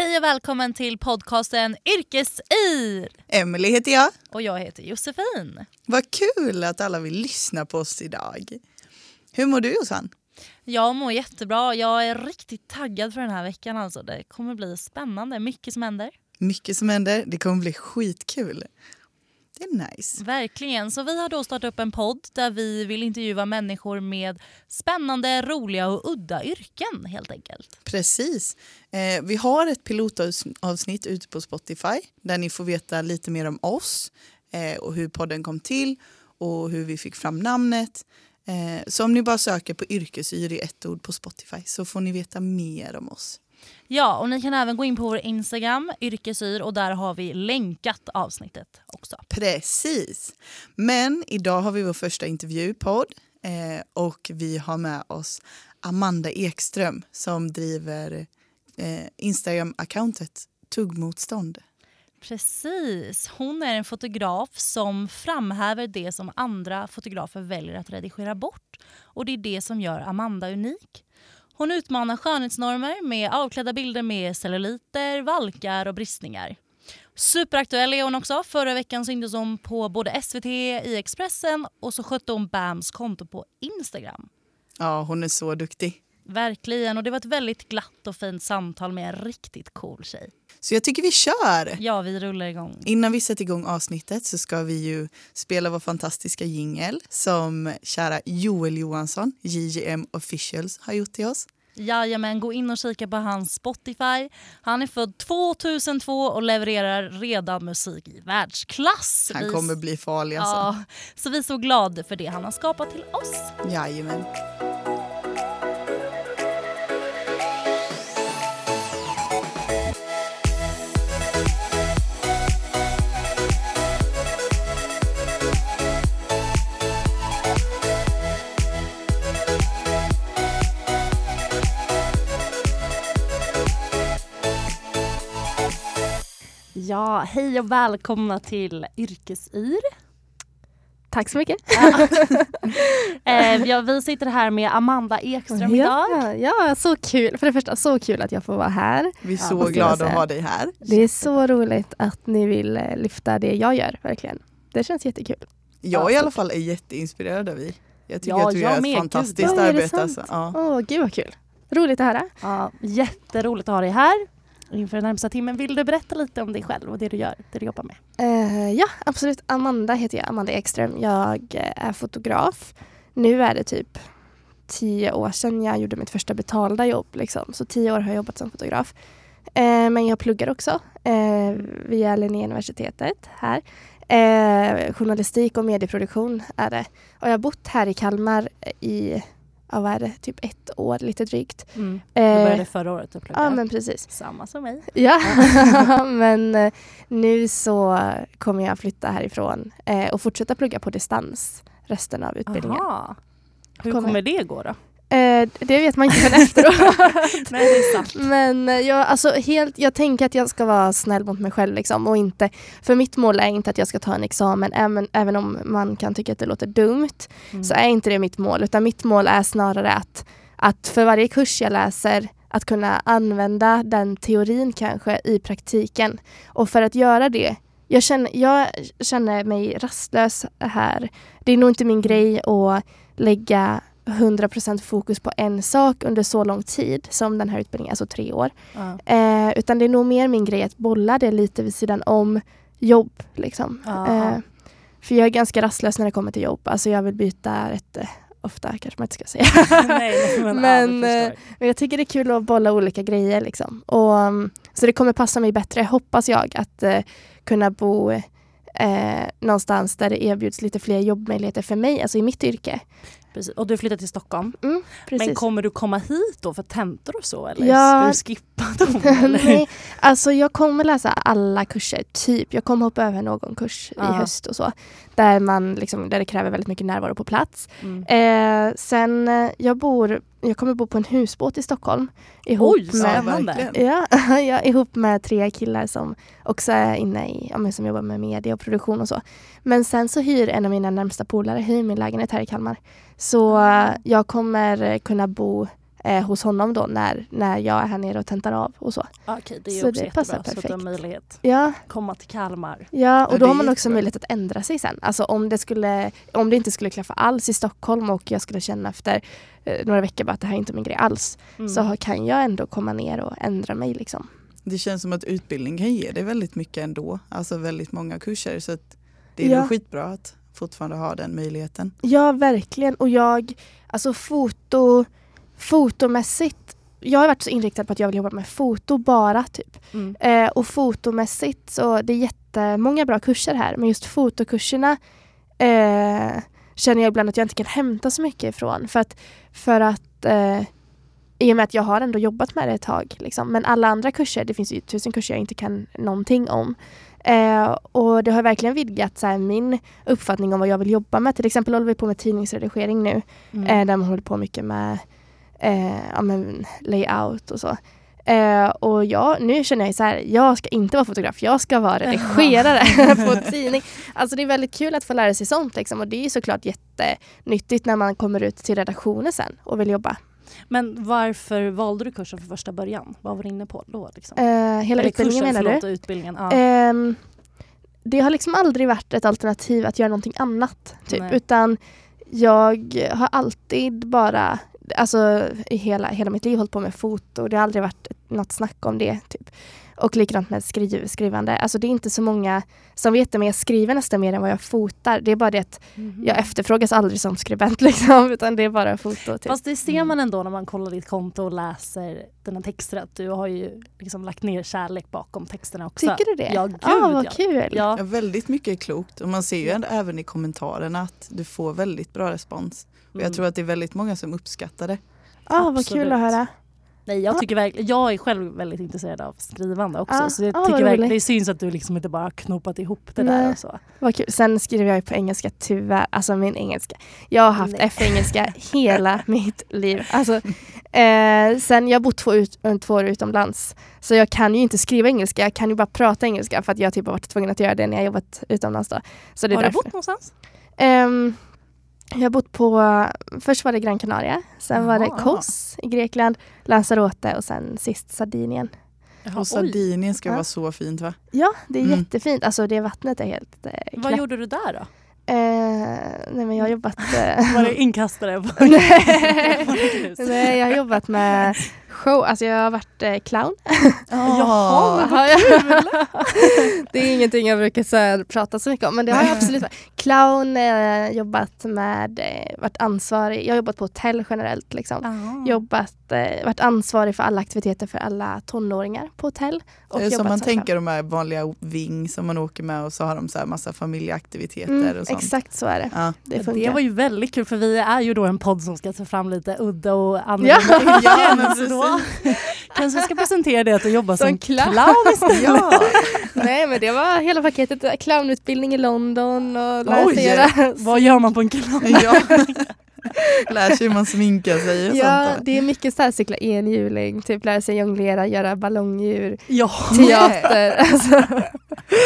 Hej och välkommen till podcasten Yrkesir! Emelie heter jag. Och jag heter Josefin. Vad kul att alla vill lyssna på oss idag. Hur mår du Jossan? Jag mår jättebra. Jag är riktigt taggad för den här veckan. Alltså. Det kommer bli spännande. Mycket som händer. Mycket som händer. Det kommer bli skitkul. Det är nice. Verkligen. Så vi har då startat upp en podd där vi vill intervjua människor med spännande, roliga och udda yrken helt enkelt. Precis. Eh, vi har ett pilotavsnitt ute på Spotify där ni får veta lite mer om oss eh, och hur podden kom till och hur vi fick fram namnet. Eh, så om ni bara söker på yrkesyr i ett ord på Spotify så får ni veta mer om oss. Ja, och ni kan även gå in på vår Instagram, yrkesyr, och där har vi länkat avsnittet också. Precis. Men idag har vi vår första intervjupodd eh, och vi har med oss Amanda Ekström som driver eh, Instagram-accountet Tuggmotstånd. Precis. Hon är en fotograf som framhäver det som andra fotografer väljer att redigera bort. Och Det är det som gör Amanda unik. Hon utmanar skönhetsnormer med avklädda bilder med celluliter, valkar och bristningar. Superaktuell är hon också. Förra veckan syntes hon på både SVT, i Expressen och så skötte hon Bams konto på Instagram. Ja, hon är så duktig. Verkligen. Och Det var ett väldigt glatt och fint samtal med en riktigt cool tjej. Så jag tycker vi kör! Ja, vi rullar igång. Innan vi sätter igång avsnittet så ska vi ju spela vår fantastiska jingel som kära Joel Johansson, JJM Officials, har gjort till oss. Jajamän, gå in och kika på hans Spotify. Han är född 2002 och levererar redan musik i världsklass. Han kommer bli farlig alltså. Ja, så vi är så glada för det han har skapat till oss. Jajamän. Ja, hej och välkomna till Yrkesyr. Tack så mycket. eh, ja, vi sitter här med Amanda Ekström ja, idag. Ja, så kul. För det första, så kul att jag får vara här. Vi är så glada att ha dig här. Det är så roligt att ni vill eh, lyfta det jag gör, verkligen. Det känns jättekul. Jag i alla fall är jätteinspirerad av dig. Jag tycker ja, att du gör ett med. fantastiskt Gud, arbete. Alltså. Ja. Åh, gud vad kul. Roligt att höra. Ja, jätteroligt att ha dig här inför den närmsta timmen. Vill du berätta lite om dig själv och det du gör, det du jobbar med? Uh, ja, absolut. Amanda heter jag, Amanda Ekström. Jag eh, är fotograf. Nu är det typ tio år sedan jag gjorde mitt första betalda jobb. Liksom. Så tio år har jag jobbat som fotograf. Uh, men jag pluggar också uh, via Linnéuniversitetet här. Journalistik och medieproduktion är det. Och jag har bott här i Kalmar i ja, vad är det, typ ett år lite drygt. Mm. Du började eh, förra året att plugga. Ja men precis. Samma som mig. Ja, men eh, nu så kommer jag flytta härifrån eh, och fortsätta plugga på distans resten av utbildningen. Aha. Hur kommer, kommer det gå då? Eh, det vet man inte förrän efteråt. Nej, det är sant. Men eh, jag, alltså, helt, jag tänker att jag ska vara snäll mot mig själv. Liksom, och inte, för mitt mål är inte att jag ska ta en examen, även, även om man kan tycka att det låter dumt. Mm. Så är inte det mitt mål. Utan mitt mål är snarare att, att för varje kurs jag läser att kunna använda den teorin kanske i praktiken. Och för att göra det jag känner, jag känner mig rastlös här. Det är nog inte min grej att lägga 100% fokus på en sak under så lång tid som den här utbildningen, alltså tre år. Uh. Eh, utan det är nog mer min grej att bolla det lite vid sidan om jobb. Liksom. Uh. Eh, för jag är ganska rastlös när det kommer till jobb. Alltså jag vill byta rätt eh, ofta kanske man inte ska säga. Nej, men, men, ja, eh, men, jag tycker det är kul att bolla olika grejer. Liksom. Och, um, så det kommer passa mig bättre, hoppas jag, att uh, kunna bo eh, någonstans där det erbjuds lite fler jobbmöjligheter för mig, alltså i mitt yrke. Precis. Och du flyttar till Stockholm. Mm, men kommer du komma hit då för tentor och så? Eller ja. ska du skippa dem? Nej, alltså jag kommer läsa alla kurser, typ. Jag kommer hoppa över någon kurs Aha. i höst och så. Där, man liksom, där det kräver väldigt mycket närvaro på plats. Mm. Eh, sen, eh, jag bor jag kommer bo på en husbåt i Stockholm. Ihop Oj, med, ja, ja, ihop med tre killar som också är inne i, ja, som jobbar med media och produktion och så. Men sen så hyr en av mina närmsta polare hyr min lägenhet här i Kalmar. Så mm. jag kommer kunna bo eh, hos honom då när, när jag är här nere och tentar av och så. Okej, det är Så också det passar jättebra så att du har perfekt. möjlighet Ja, att komma till Kalmar. ja och då har man också jättebra. möjlighet att ändra sig sen. Alltså om det, skulle, om det inte skulle klaffa alls i Stockholm och jag skulle känna efter eh, några veckor bara att det här är inte min grej alls Mm. så kan jag ändå komma ner och ändra mig liksom. Det känns som att utbildning kan ge dig väldigt mycket ändå. Alltså väldigt många kurser. Så att det är Ja. nog skitbra att fortfarande ha den möjligheten. Ja, verkligen. Och jag, alltså foto, fotomässigt, jag har varit så inriktad på att jag vill jobba med foto bara typ. Mm. Eh, och fotomässigt så det är jättemånga bra kurser här men just fotokurserna eh, känner jag ibland att jag inte kan hämta så mycket ifrån. För att, för att eh, i och med att jag har ändå jobbat med det ett tag. Liksom. Men alla andra kurser, det finns ju tusen kurser jag inte kan någonting om. Eh, och det har verkligen vidgat så här, min uppfattning om vad jag vill jobba med. Till exempel håller vi på med tidningsredigering nu. Mm. Eh, där man håller på mycket med eh, ja, men layout och så. Eh, och jag, nu känner jag så här, jag ska inte vara fotograf, jag ska vara redigerare på tidning. Alltså det är väldigt kul att få lära sig sånt liksom, och det är såklart jättenyttigt när man kommer ut till redaktionen sen och vill jobba. Men varför valde du kursen för första början? Vad var du inne på då? Liksom? Eh, hela Eller utbildningen kursen, menar du? utbildningen. Ja. Ehm, det har liksom aldrig varit ett alternativ att göra någonting annat. Typ. Nej. Utan jag har alltid bara, alltså i hela, hela mitt liv hållit på med foto. Det har aldrig varit något snack om det. Typ. Och likadant med skriv, skrivande. Alltså det är inte så många som vet det, men jag skriver nästan mer än vad jag fotar. Det är bara det att Mhm. jag efterfrågas aldrig som skribent liksom, utan det är bara foto. Typ. Fast det ser man ändå när man kollar ditt konto och läser dina texter att du har ju liksom lagt ner kärlek bakom texterna också. Tycker du det? Ja, gud ah, vad ja. kul! Ja. Ja, väldigt mycket är klokt och man ser ju ändå även i kommentarerna att du får väldigt bra respons. Och Mm. jag tror att det är väldigt många som uppskattar det. Ah, vad Absolut. kul att höra. Nej, jag, tycker verkligen, jag är själv väldigt intresserad av skrivande också. Ah, så jag ah, vad tycker verkligen, det syns att du liksom inte bara har knopat ihop det Nej. där. Och så. Vad kul. Sen skriver jag på engelska tyvärr. Alltså min engelska. Jag har haft. F-engelska hela mitt liv. Alltså, eh, sen jag har bott två, ut, två år utomlands. Så jag kan ju inte skriva engelska. Jag kan ju bara prata engelska för att jag typ har varit tvungen att göra det när jag jobbat utomlands. Då. Så det är Har du därför. bott någonstans? Ehm, jag har bott på, först var det Gran Canaria, sen var det. Kos i Grekland, Lanzarote och sen sist Sardinien. Jaha, Och. Sardinien ska Ja. vara så fint va? Ja, det är Mm. jättefint. Alltså det vattnet är helt eh, Vad gjorde du där då? Eh, nej men jag har jobbat... Eh, Var det inkastare? På Nej. Nej, jag har jobbat med show. Alltså jag har varit eh, clown. Jaha, men Har jag- det är ingenting jag brukar så här, prata så mycket om. Men det har jag absolut varit. Clown, eh, jobbat med, eh, varit ansvarig. Jag har jobbat på hotell generellt. Liksom. Ah. Jobbat, eh, varit ansvarig för alla aktiviteter för alla tonåringar på hotell. Och Det är som man tänker de här vanliga Wing som man åker med och så har de så här massa familjeaktiviteter Mm, och sånt. Exakt så är det. Ja. Det funkar. Det var ju väldigt kul för vi är ju då en podd som ska ta fram lite udda och annorlunda Ja. Ja, men så då kanske vi ska presentera det att du jobbar som, Som clown. clown istället. Ja. Nej men det var hela paketet. Clownutbildning i London och lära Oj. Vad gör man på en clown? ja. Lär sig hur man sminkar sig och Ja, sånt. Det är mycket så här cykla enhjuling, typ lära sig jonglera, göra ballongdjur, Ja. teater. alltså,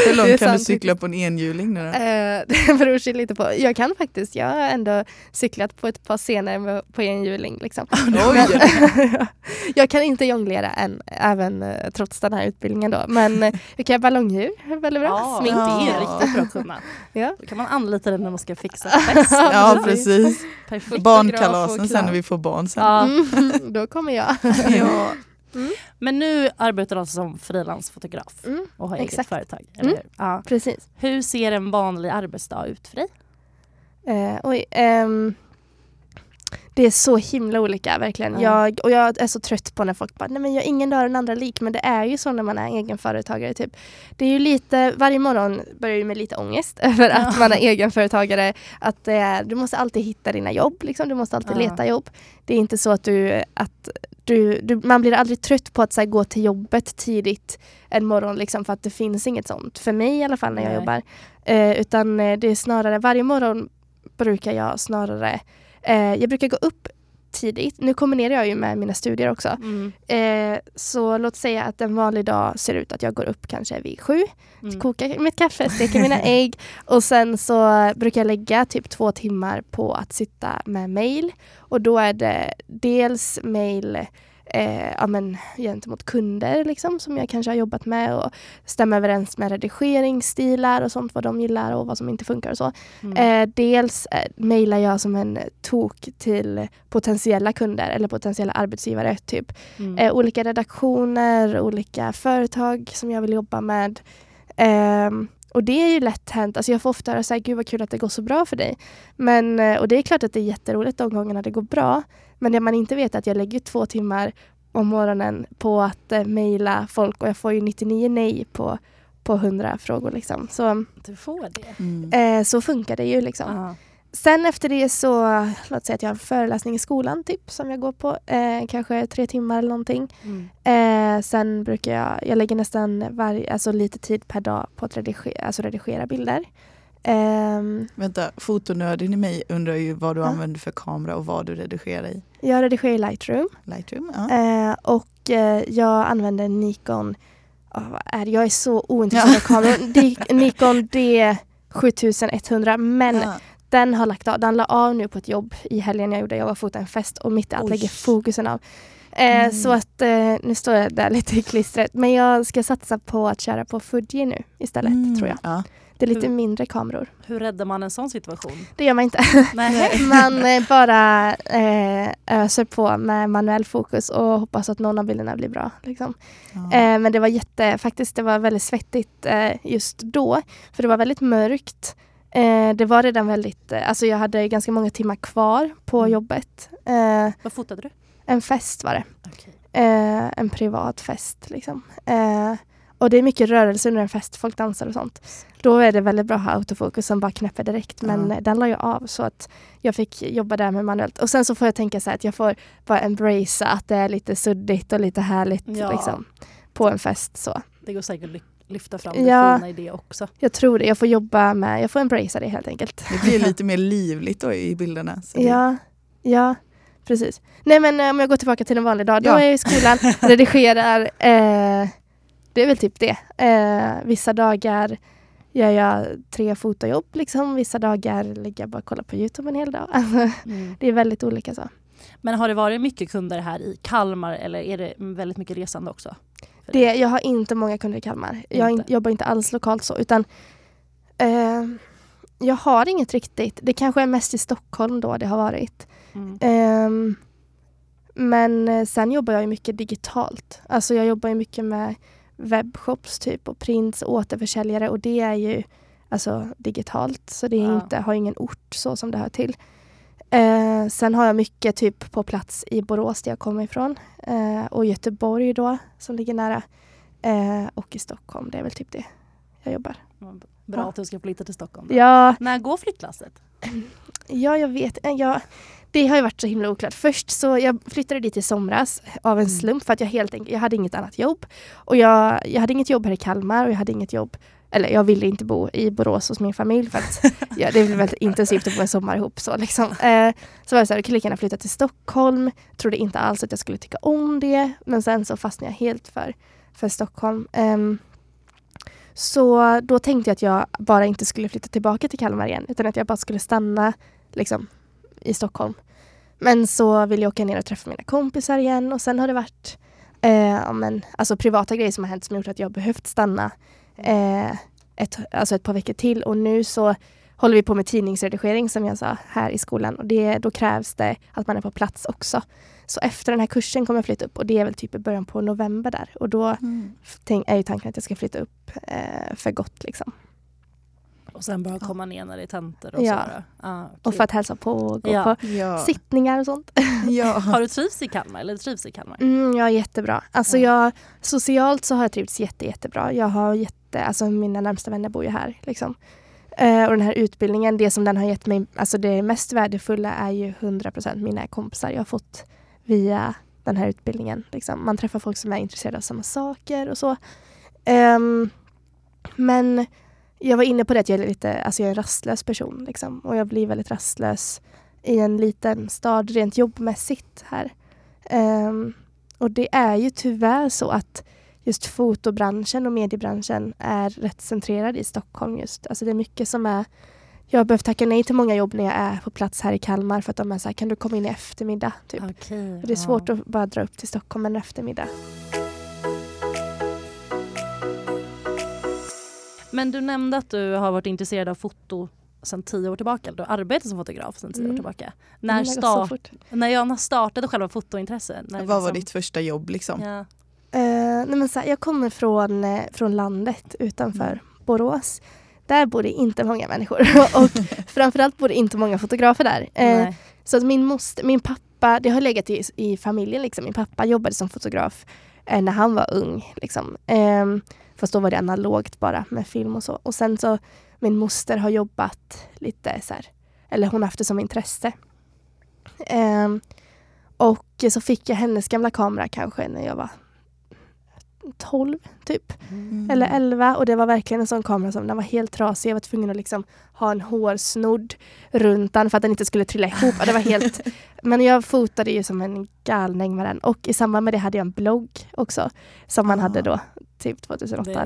Hur långt kan du sant. cykla på en enhjuling nu då? eh, det beror sig lite på. Jag kan faktiskt, jag har ändå cyklat på ett par scener på enhjuling. Liksom. Oj. jag kan inte jonglera än, även eh, trots den här utbildningen då. Men eh, jag kan göra ballongdjur, väldigt bra. Ja, Smink. det är Ja. riktigt bra att kunna. Ja. Då kan man anlita den när man ska fixa fest. Ja precis. Perfekt. Barnkalasen sen när vi får barn sen. Ja. Mm, då kommer jag. Ja. Men nu arbetar du alltså som frilansfotograf Mm, och har eget exakt. företag. Eller Mm. hur? Ja. precis. Hur ser en vanlig arbetsdag ut för dig? Eh, oj, ehm, det är så himla olika verkligen. Ja. Jag, och jag är så trött på när folk bara, nej men jag är ingen dag den andra lik. Men det är ju så när man är egenföretagare. Typ. Det är ju lite, varje morgon börjar ju med lite ångest över att Ja. man är egenföretagare. Att är, du måste alltid hitta dina jobb, liksom. du måste alltid Ja. leta jobb. Det är inte så att du, att du, du man blir aldrig trött på att så här, gå till jobbet tidigt en morgon liksom, för att det finns inget sånt. För mig i alla fall när jag Nej. jobbar. Eh, utan eh, det är snarare, varje morgon brukar jag snarare, eh, jag brukar gå upp tidigt. Nu kombinerar jag ju med mina studier också. Mm. Eh, så låt säga att en vanlig dag ser ut att jag går upp kanske vid sju, Mm. kokar mitt kaffe, steker mina ägg och sen så brukar jag lägga typ två timmar på att sitta med mail. Och då är det dels mail eh, ja, men, gentemot kunder liksom, som jag kanske har jobbat med och stämma överens med redigeringsstilar och sånt, vad de gillar och vad som inte funkar och så. Mm. Eh, dels eh, mejlar jag som en tok till potentiella kunder eller potentiella arbetsgivare. Typ. Mm. Eh, olika redaktioner, olika företag som jag vill jobba med. Och det är ju lätt hänt. Alltså jag får ofta höra så här, gud vad kul att det går så bra för dig. Men, eh, och det är klart att det är jätteroligt de gångerna det går bra. Men det man inte vet är att jag lägger två timmar om morgonen på att eh, mejla folk och jag får ju 99 nej på, på 100 frågor. Liksom. Så, Du får det. Mm. eh, så funkar det ju. Liksom. Ja. Sen efter det så, låt säga att jag har en föreläsning i skolan typ som jag går på, eh, kanske tre timmar eller någonting. Mm. Eh, sen brukar jag, jag lägger nästan varje, alltså lite tid per dag på att redigera, alltså redigera bilder. Ehm, Vänta, fotonörden i mig undrar ju vad du Ja. använder för kamera och vad du redigerar i. jag redigerar i Lightroom Lightroom? Ja. eh, och eh, jag använder Nikon, oh, är jag är så ointresserad av kameror, Nikon D7100 men Ja. Den har lagt av, den la av nu på ett jobb i helgen jag gjorde, jag var fota en fest och mitt i allt lägger fokusen av. Eh, Mm. Så att eh, nu står jag där lite i klistret. Men jag ska satsa på att köra på Fuji nu istället Mm, tror jag. Ja. Det är lite Hur- mindre kameror. Hur räddar man en sån situation? Det gör man inte. Man eh, bara eh, öser på med manuell fokus och hoppas att någon av bilderna blir bra. Liksom. Ja. Eh, men det var jätte, faktiskt det var väldigt svettigt eh, just då. För det var väldigt mörkt. Eh, det var redan väldigt, eh, alltså jag hade ganska många timmar kvar på Mm. jobbet. Eh, Vad fotade du? en fest var det. Okej. Eh, en privat fest liksom. Eh, och det är mycket rörelse under en fest, folk dansar och sånt. Då är det väldigt bra att ha autofokus som bara knäpper direkt. Men eh, den la jag av så att jag fick jobba där med manuellt. Och sen så får jag tänka så här att jag får bara embracea att det är lite suddigt och lite härligt Ja. liksom, på en fest. Så. Det går säkert lyfta fram Ja. det fina i det också. Jag tror det. Jag får jobba med, jag får embracea det helt enkelt. Det blir lite mer livligt då i bilderna. Så det- Ja, ja, precis. Nej men eh, om jag går tillbaka till en vanlig dag. Då Ja. är jag i skolan, redigerar. Eh, det är väl typ det. Eh, vissa dagar gör jag tre fotojobb. Liksom. Vissa dagar ligger jag bara och kollar på Youtube en hel dag. Alltså, Mm. det är väldigt olika så. Men har det varit mycket kunder här i Kalmar eller är det väldigt mycket resande också? Det, jag har inte många kunder i Kalmar. Jag Inte. in, jobbar inte alls lokalt så. Utan eh, jag har inget riktigt. Det kanske är mest i Stockholm då det har varit. Mm. Ehm, men eh, sen jobbar jag ju mycket digitalt. Alltså jag jobbar ju mycket med webbshops typ och prints och återförsäljare och det är ju alltså digitalt så det Ja. inte, har ingen ort så som det hör till. Eh, sen har jag mycket typ på plats i Borås där jag kommer ifrån eh, och Göteborg då som ligger nära eh, och i Stockholm. Det är väl typ det jag jobbar. Bra Ja. att du ska flytta till Stockholm. då. Ja, När går flyttlasset? Ja, jag vet. Eh, Jag, det har ju varit så himla oklart. Först så jag flyttade dit i somras av en Mm. slump för att jag helt enkelt, jag hade inget annat jobb. Och jag, jag hade inget jobb här i Kalmar och jag hade inget jobb eller jag ville inte bo i Borås hos min familj för att ja, det blev väldigt intensivt att bo en sommar ihop. Så, liksom. eh, så var det så här, jag kunde lika gärna flytta till Stockholm. Trodde inte alls att jag skulle tycka om det. Men sen så fastnade jag helt för, för Stockholm. Ehm, så då tänkte jag att jag bara inte skulle flytta tillbaka till Kalmar igen utan att jag bara skulle stanna liksom, i Stockholm. Men så ville jag åka ner och träffa mina kompisar igen och sen har det varit eh, men, alltså privata grejer som har hänt som gjort att jag behövt stanna eh, ett, alltså ett par veckor till och nu så håller vi på med tidningsredigering som jag sa här i skolan och det, då krävs det att man är på plats också. Så efter den här kursen kommer jag flytta upp och det är väl typ i början på november där och då Mm. tänk, är ju tanken att jag ska flytta upp eh, för gott liksom. Och sen bara komma ner när det är tentor och Ja. så. Ah, okej. Och för att hälsa på och gå Ja. på Ja. sittningar och sånt. ja. Har du trivs i Kalmar? Eller trivs i Kalmar? Mm, ja, jättebra. Alltså Ja. jag, socialt så har jag trivts jätte, jättebra. Jag har jätte, alltså mina närmsta vänner bor ju här. Liksom. Eh, och den här utbildningen, det som den har gett mig, alltså det mest värdefulla är ju 100% mina kompisar jag har fått via den här utbildningen. Liksom. Man träffar folk som är intresserade av samma saker och så. Um, men jag var inne på det att jag är lite, alltså jag är en rastlös person liksom. Och jag blir väldigt rastlös i en liten stad rent jobbmässigt här. Um, och det är ju tyvärr så att just fotobranschen och mediebranschen är rätt centrerad i Stockholm just. Alltså det är mycket som är jag har behövt tacka nej till många jobb när jag är på plats här i Kalmar för att de är så här, kan du komma in i eftermiddag? Typ. Och det är svårt ja. att bara dra upp till Stockholm en eftermiddag. Men du nämnde att du har varit intresserad av foto sedan tio år tillbaka. Du arbetar som fotograf sedan tio år Mm. tillbaka. Det När, start, när jag startade själva fotointresset? När Vad var liksom- ditt första jobb liksom? Ja. Eh, nej men så här, jag kommer från, eh, från landet utanför Mm. Borås. Där bor det inte många människor och framförallt bor det inte många fotografer där. Eh, så att min, moster, min pappa, det har legat i, i familjen liksom. Min pappa jobbade som fotograf eh, när han var ung. Liksom. Eh, fast då var det analogt bara med film och så. Och sen så min moster har jobbat lite så här, eller hon har haft det som intresse. Eh, och så fick jag hennes gamla kamera kanske när jag var 12 typ. Mm. Eller 11 och det var verkligen en sån kamera som den var helt trasig. Jag var tvungen att liksom ha en hårsnodd runt den för att den inte skulle trilla ihop. Det var helt... Men jag fotade ju som en galning med den och i samband med det hade jag en blogg också som man Ah. hade då typ 2008 Det är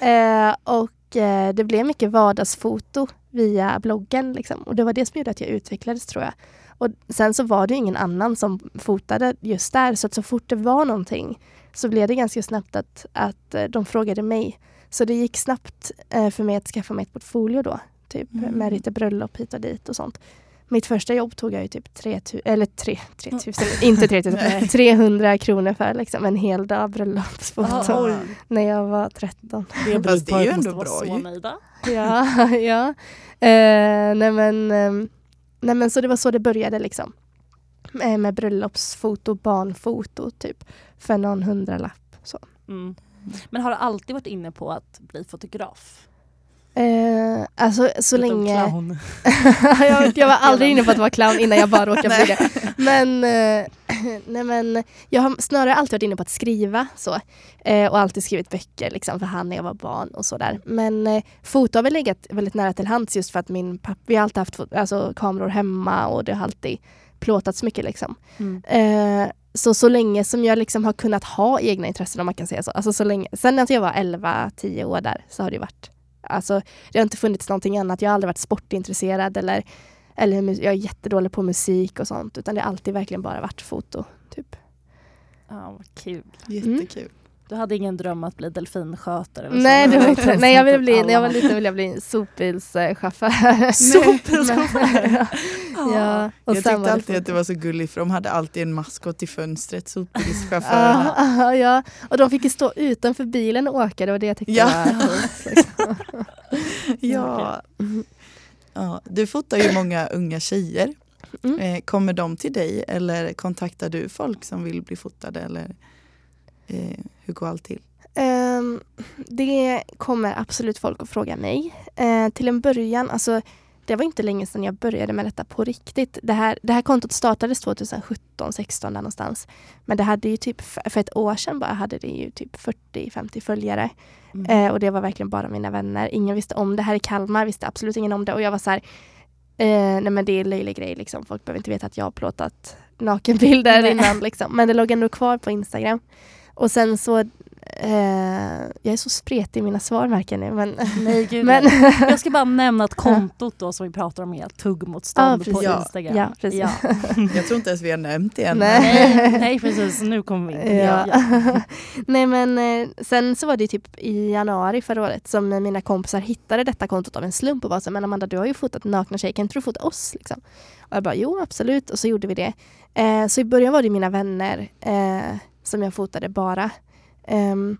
eller eh, Och eh, det blev mycket vardagsfoto via bloggen liksom. och det var det som gjorde att jag utvecklades tror jag. Och sen så var det ju ingen annan som fotade just där så att så fort det var någonting så blev det ganska snabbt att, att eh, de frågade mig. Så det gick snabbt eh, för mig att skaffa mig ett portfolio då. Typ Mm. med lite bröllop hit och dit och sånt. Mitt första jobb tog jag ju typ 3000, eller 3, 3000, inte 3000, Nej. 300 kronor för liksom en hel dag bröllopsfoto Ja, oj. när jag var 13. Det Fast det är ju ändå bra ju. Ja, ja. Eh, nej, men, ehm, nej men så det var så det började liksom. Eh, med bröllopsfoto, barnfoto typ. För någon hundralapp. Så. Mm. Men har du alltid varit inne på att bli fotograf? Eh, alltså så Utom länge... clown. jag, jag var aldrig inne på att vara clown innan jag bara råkade bli det. Men, eh, nej men jag har snarare alltid varit inne på att skriva så. Eh, och alltid skrivit böcker liksom, för han när jag var barn och sådär. Men eh, foto har väl legat väldigt nära till hands just för att min pappa, vi har alltid haft alltså, kameror hemma och det har alltid plåtats mycket liksom. Mm. Eh, så så länge som jag liksom har kunnat ha egna intressen om man kan säga så. Alltså så länge, sen att jag var 11-10 år där så har det varit Alltså, det har inte funnits någonting annat. Jag har aldrig varit sportintresserad eller, eller jag är jättedålig på musik och sånt. Utan det har alltid verkligen bara varit foto. Typ. Ja, vad kul. Jättekul. Du hade ingen dröm att bli delfinskötare? Eller Nej, så? det var inte, nej, jag ville bli, när jag var alla liten ville jag bli sopbilschaufför. Sopbilschaufför? ja. ja. Och jag tyckte var alltid att det var så gulligt för de hade alltid en maskot i fönstret, sopbilschaufförerna. Ja, ja, och de fick ju stå utanför bilen och åka, det var det jag tyckte Ja. var liksom. Ja. ja. Du fotar ju många unga tjejer. Mm. Eh, kommer de till dig eller kontaktar du folk som vill bli fotade? Eller, eh, hur går allt till? Ehm, det kommer absolut folk att fråga mig. Eh, till en början, alltså det var inte länge sedan jag började med detta på riktigt. Det här, det här kontot startades 2017, 16 där någonstans. Men det hade ju typ, för ett år sedan bara hade det ju typ 40-50 följare. Mm. Eh, och det var verkligen bara mina vänner. Ingen visste om det. Här i Kalmar visste absolut ingen om det. Och jag var så här, eh, nej men det är en löjlig grej liksom. Folk behöver inte veta att jag har plåtat nakenbilder innan liksom. Men det låg ändå kvar på Instagram. Och sen så, eh, jag är så spretig i mina svar märker ni. Men, Nej, gud men. Jag ska bara nämna att kontot då som vi pratar om är tuggmotstånd Ja, på. Instagram. Ja, precis. Ja. Jag tror inte ens vi har nämnt det än. Nej. Nej, precis, nu kommer vi in det. Ja. Ja. Nej men eh, sen så var det typ i januari förra året som mina kompisar hittade detta kontot av en slump och var så men Amanda du har ju fotat nakna tjejer, kan inte du fota oss? Liksom. Och jag bara jo absolut och så gjorde vi det. Eh, så i början var det mina vänner eh, som jag fotade bara. Ehm,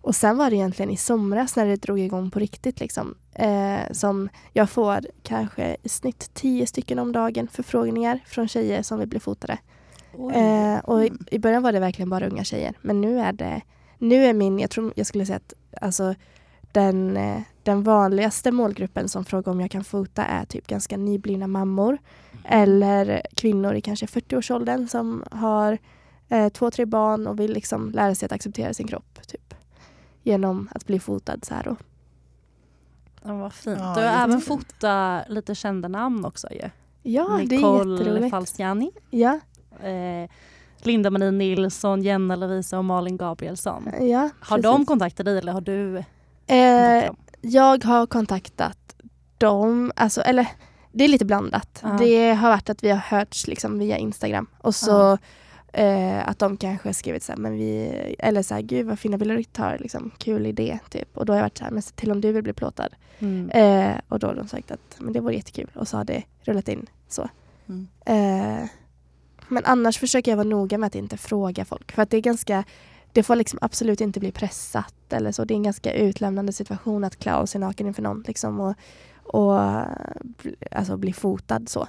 och sen var det egentligen i somras när det drog igång på riktigt liksom. Eh, som jag får kanske i snitt tio stycken om dagen förfrågningar från tjejer som vill bli fotade. Eh, och i, i början var det verkligen bara unga tjejer. Men nu är det, nu är min, jag tror jag skulle säga att alltså, den, eh, den vanligaste målgruppen som frågar om jag kan fota är typ ganska nyblivna mammor. Eller kvinnor i kanske 40-årsåldern som har eh, två, tre barn och vill liksom lära sig att acceptera sin kropp. Typ. Genom att bli fotad så här då. Ja, vad fint. Ja, du har även fotat lite kända namn också ju. Ja, det är Nicole. Falciani, Ja, eh, Linda Marie Nilsson, Jenna Lovisa och Malin Gabrielsson. ja, Har precis. de kontaktat dig eller har du Eh, jag har kontaktat dem, alltså, eller det är lite blandat. Ja. Det har varit att vi har hörts liksom, via Instagram och så eh, att de kanske har skrivit så här, men vi, eller så här, gud vad fina bilder du tar, liksom, kul idé. Typ. Och då har jag varit så här, men se till om du vill bli plåtad. Mm. Eh, och då har de sagt att men det vore jättekul och så har det rullat in så. Mm. Eh, men annars försöker jag vara noga med att inte fråga folk. För att det är ganska, det får liksom absolut inte bli pressat eller så. Det är en ganska utlämnande situation att klä av sig naken inför någon liksom och, och alltså bli fotad så.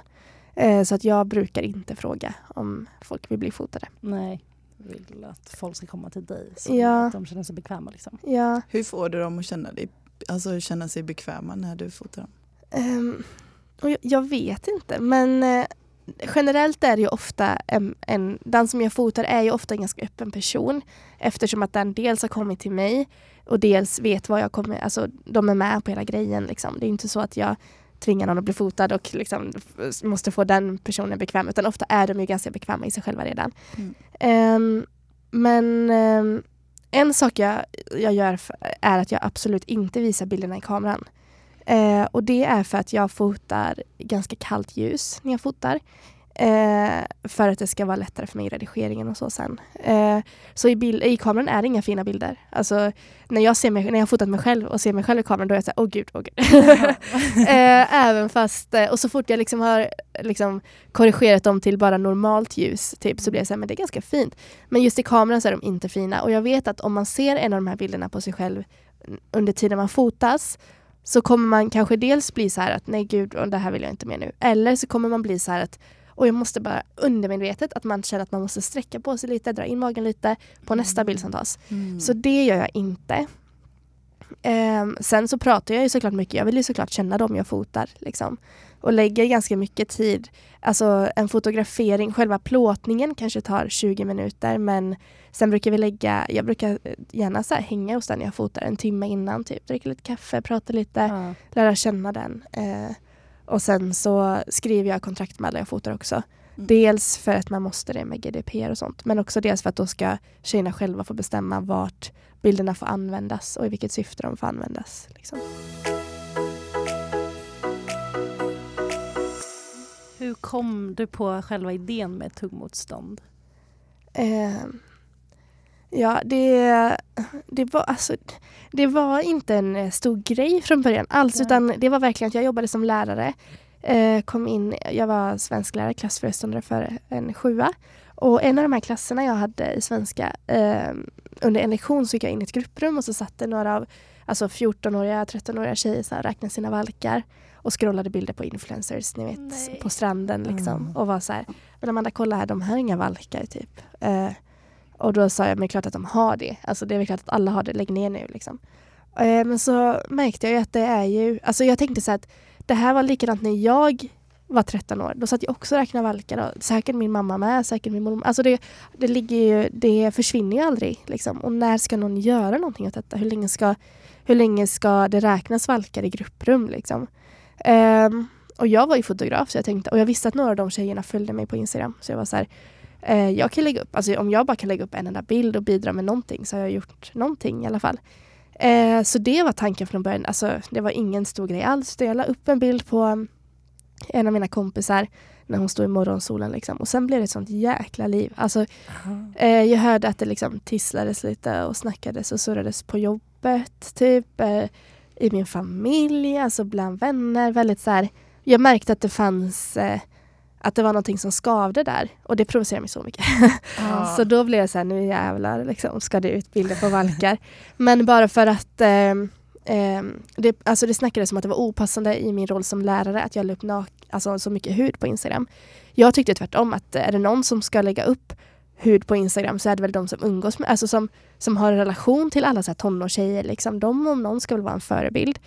Eh, så att jag brukar inte fråga om folk vill bli fotade. Nej, jag vill att folk ska komma till dig så Ja. att de känner sig bekväma. Liksom. Ja, Hur får du dem att känna, dig, alltså, känna sig bekväma när du fotar dem? Ehm, och jag, jag vet inte, men eh, generellt är det ju ofta en, en, den som jag fotar är ju ofta en ganska öppen person eftersom att den dels har kommit till mig och dels vet vad jag kommer, alltså de är med på hela grejen liksom. Det är inte så att jag tvingar någon att bli fotad och liksom måste få den personen bekväm utan ofta är de ju ganska bekväma i sig själva redan. Mm. Ehm, men ehm, en sak jag, jag gör är att jag absolut inte visar bilderna i kameran. Eh, och det är för att jag fotar ganska kallt ljus när jag fotar. Eh, för att det ska vara lättare för mig i redigeringen och så sen. Eh, så i, bild, i kameran är det inga fina bilder. Alltså när jag, ser mig, när jag har fotat mig själv och ser mig själv i kameran då är jag såhär, åh gud, åh gud. eh, även fast, eh, och så fort jag liksom har liksom korrigerat dem till bara normalt ljus typ, så blir jag såhär, men det är ganska fint. Men just i kameran så är de inte fina. Och jag vet att om man ser en av de här bilderna på sig själv under tiden man fotas så kommer man kanske dels bli så här att nej gud, det här vill jag inte mer nu. Eller så kommer man bli så här att och jag måste bara undermedvetet att man känner att man måste sträcka på sig lite, dra in magen lite på nästa bild som tas. Mm. Så det gör jag inte. Ehm, sen så pratar jag ju såklart mycket. Jag vill ju såklart känna dem jag fotar. Liksom. Och lägger ganska mycket tid. Alltså en fotografering, själva plåtningen kanske tar 20 minuter men sen brukar vi lägga, jag brukar gärna så hänga hos den jag fotar en timme innan. Typ. Dricka lite kaffe, prata lite, Ja. lära känna den. Eh, och sen så skriver jag kontrakt med alla jag fotar också. Mm. Dels för att man måste det med GDPR och sånt. Men också dels för att då ska tjejerna själva få bestämma vart bilderna får användas och i vilket syfte de får användas. Liksom. Hur kom du på själva idén med tuggmotstånd? Eh, ja, det, det, var, alltså, det var inte en eh, stor grej från början alls. Nej. Utan det var verkligen att jag jobbade som lärare. Eh, kom in, jag var svensklärare, klassföreståndare för en sjua. Och en av de här klasserna jag hade i svenska, eh, under en lektion så gick jag in i ett grupprum och så satt det några av alltså 14-åriga, 13-åriga tjejer så här, räknade sina valkar och scrollade bilder på influencers, ni vet, Nej. på stranden liksom. Mm. Och var så här, men Amanda kolla här, de här har inga valkar typ. Eh, och då sa jag, men det är klart att de har det. Alltså det är väl klart att alla har det, lägg ner nu liksom. Eh, men så märkte jag ju att det är ju, alltså jag tänkte så att det här var likadant när jag var 13 år. Då satt jag också och räknade valkar. Och säkert min mamma med, säkert min mormor. Alltså det, det, ligger ju, det försvinner ju aldrig. Liksom. Och när ska någon göra någonting åt detta? Hur länge ska, hur länge ska det räknas valkar i grupprum? Liksom? Um, och jag var ju fotograf så jag tänkte, och jag visste att några av de tjejerna följde mig på Instagram. Så jag var så här, eh, jag kan lägga upp, alltså om jag bara kan lägga upp en enda bild och bidra med någonting så har jag gjort någonting i alla fall. Eh, så det var tanken från början. Alltså, det var ingen stor grej alls. Jag la upp en bild på um, en av mina kompisar när hon stod i morgonsolen. Liksom. Och sen blev det ett sånt jäkla liv. Alltså, eh, jag hörde att det liksom tisslades lite och snackades och surrades på jobbet. Typ eh, i min familj, alltså bland vänner. Väldigt så här, jag märkte att det fanns eh, att det var någonting som skavde där. Och det provocerade mig så mycket. Ja. Så då blev det så här, nu jävlar liksom, ska det ut bilder på valkar. Men bara för att ehm, ehm, det, alltså det snackades om att det var opassande i min roll som lärare att jag la upp alltså så mycket hud på Instagram. Jag tyckte tvärtom att är det någon som ska lägga upp hud på Instagram så är det väl de som umgås med, alltså som, som har en relation till alla så här tonårstjejer. Liksom. De om någon ska väl vara en förebild.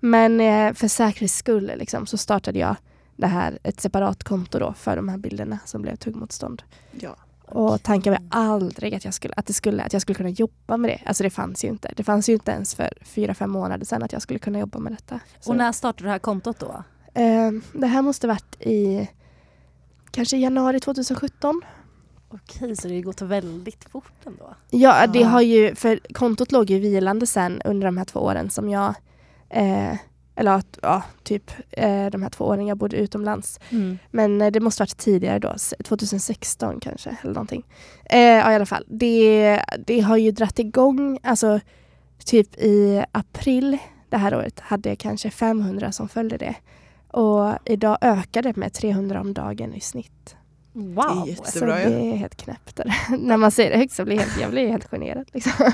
Men eh, för säkerhets skull liksom, så startade jag det här, ett separat konto då för de här bilderna som blev tuggmotstånd. Ja. Och tanken var aldrig att jag, skulle, att, det skulle, att jag skulle kunna jobba med det. Alltså det fanns ju inte. Det fanns ju inte ens för fyra, fem månader sedan att jag skulle kunna jobba med detta. Så, Och när startade det här kontot då? eh, det här måste varit i kanske januari 2017. Okej, så det har gått väldigt fort ändå. Ja, det har ju, för kontot låg ju vilande sen under de här två åren som jag, eh, eller att, ja, typ eh, de här två åren jag bodde utomlands. Men eh, det måste varit tidigare då, s- 2016 kanske eller någonting. Eh, ja i alla fall, det, det har ju dratt igång, alltså typ i april det här året hade jag kanske 500 som följde det. Och idag ökar det med 300 om dagen i snitt. Wow! Det är Så det är helt knäppt. När man säger det högt så blir jag helt, jag blir helt generad. Liksom.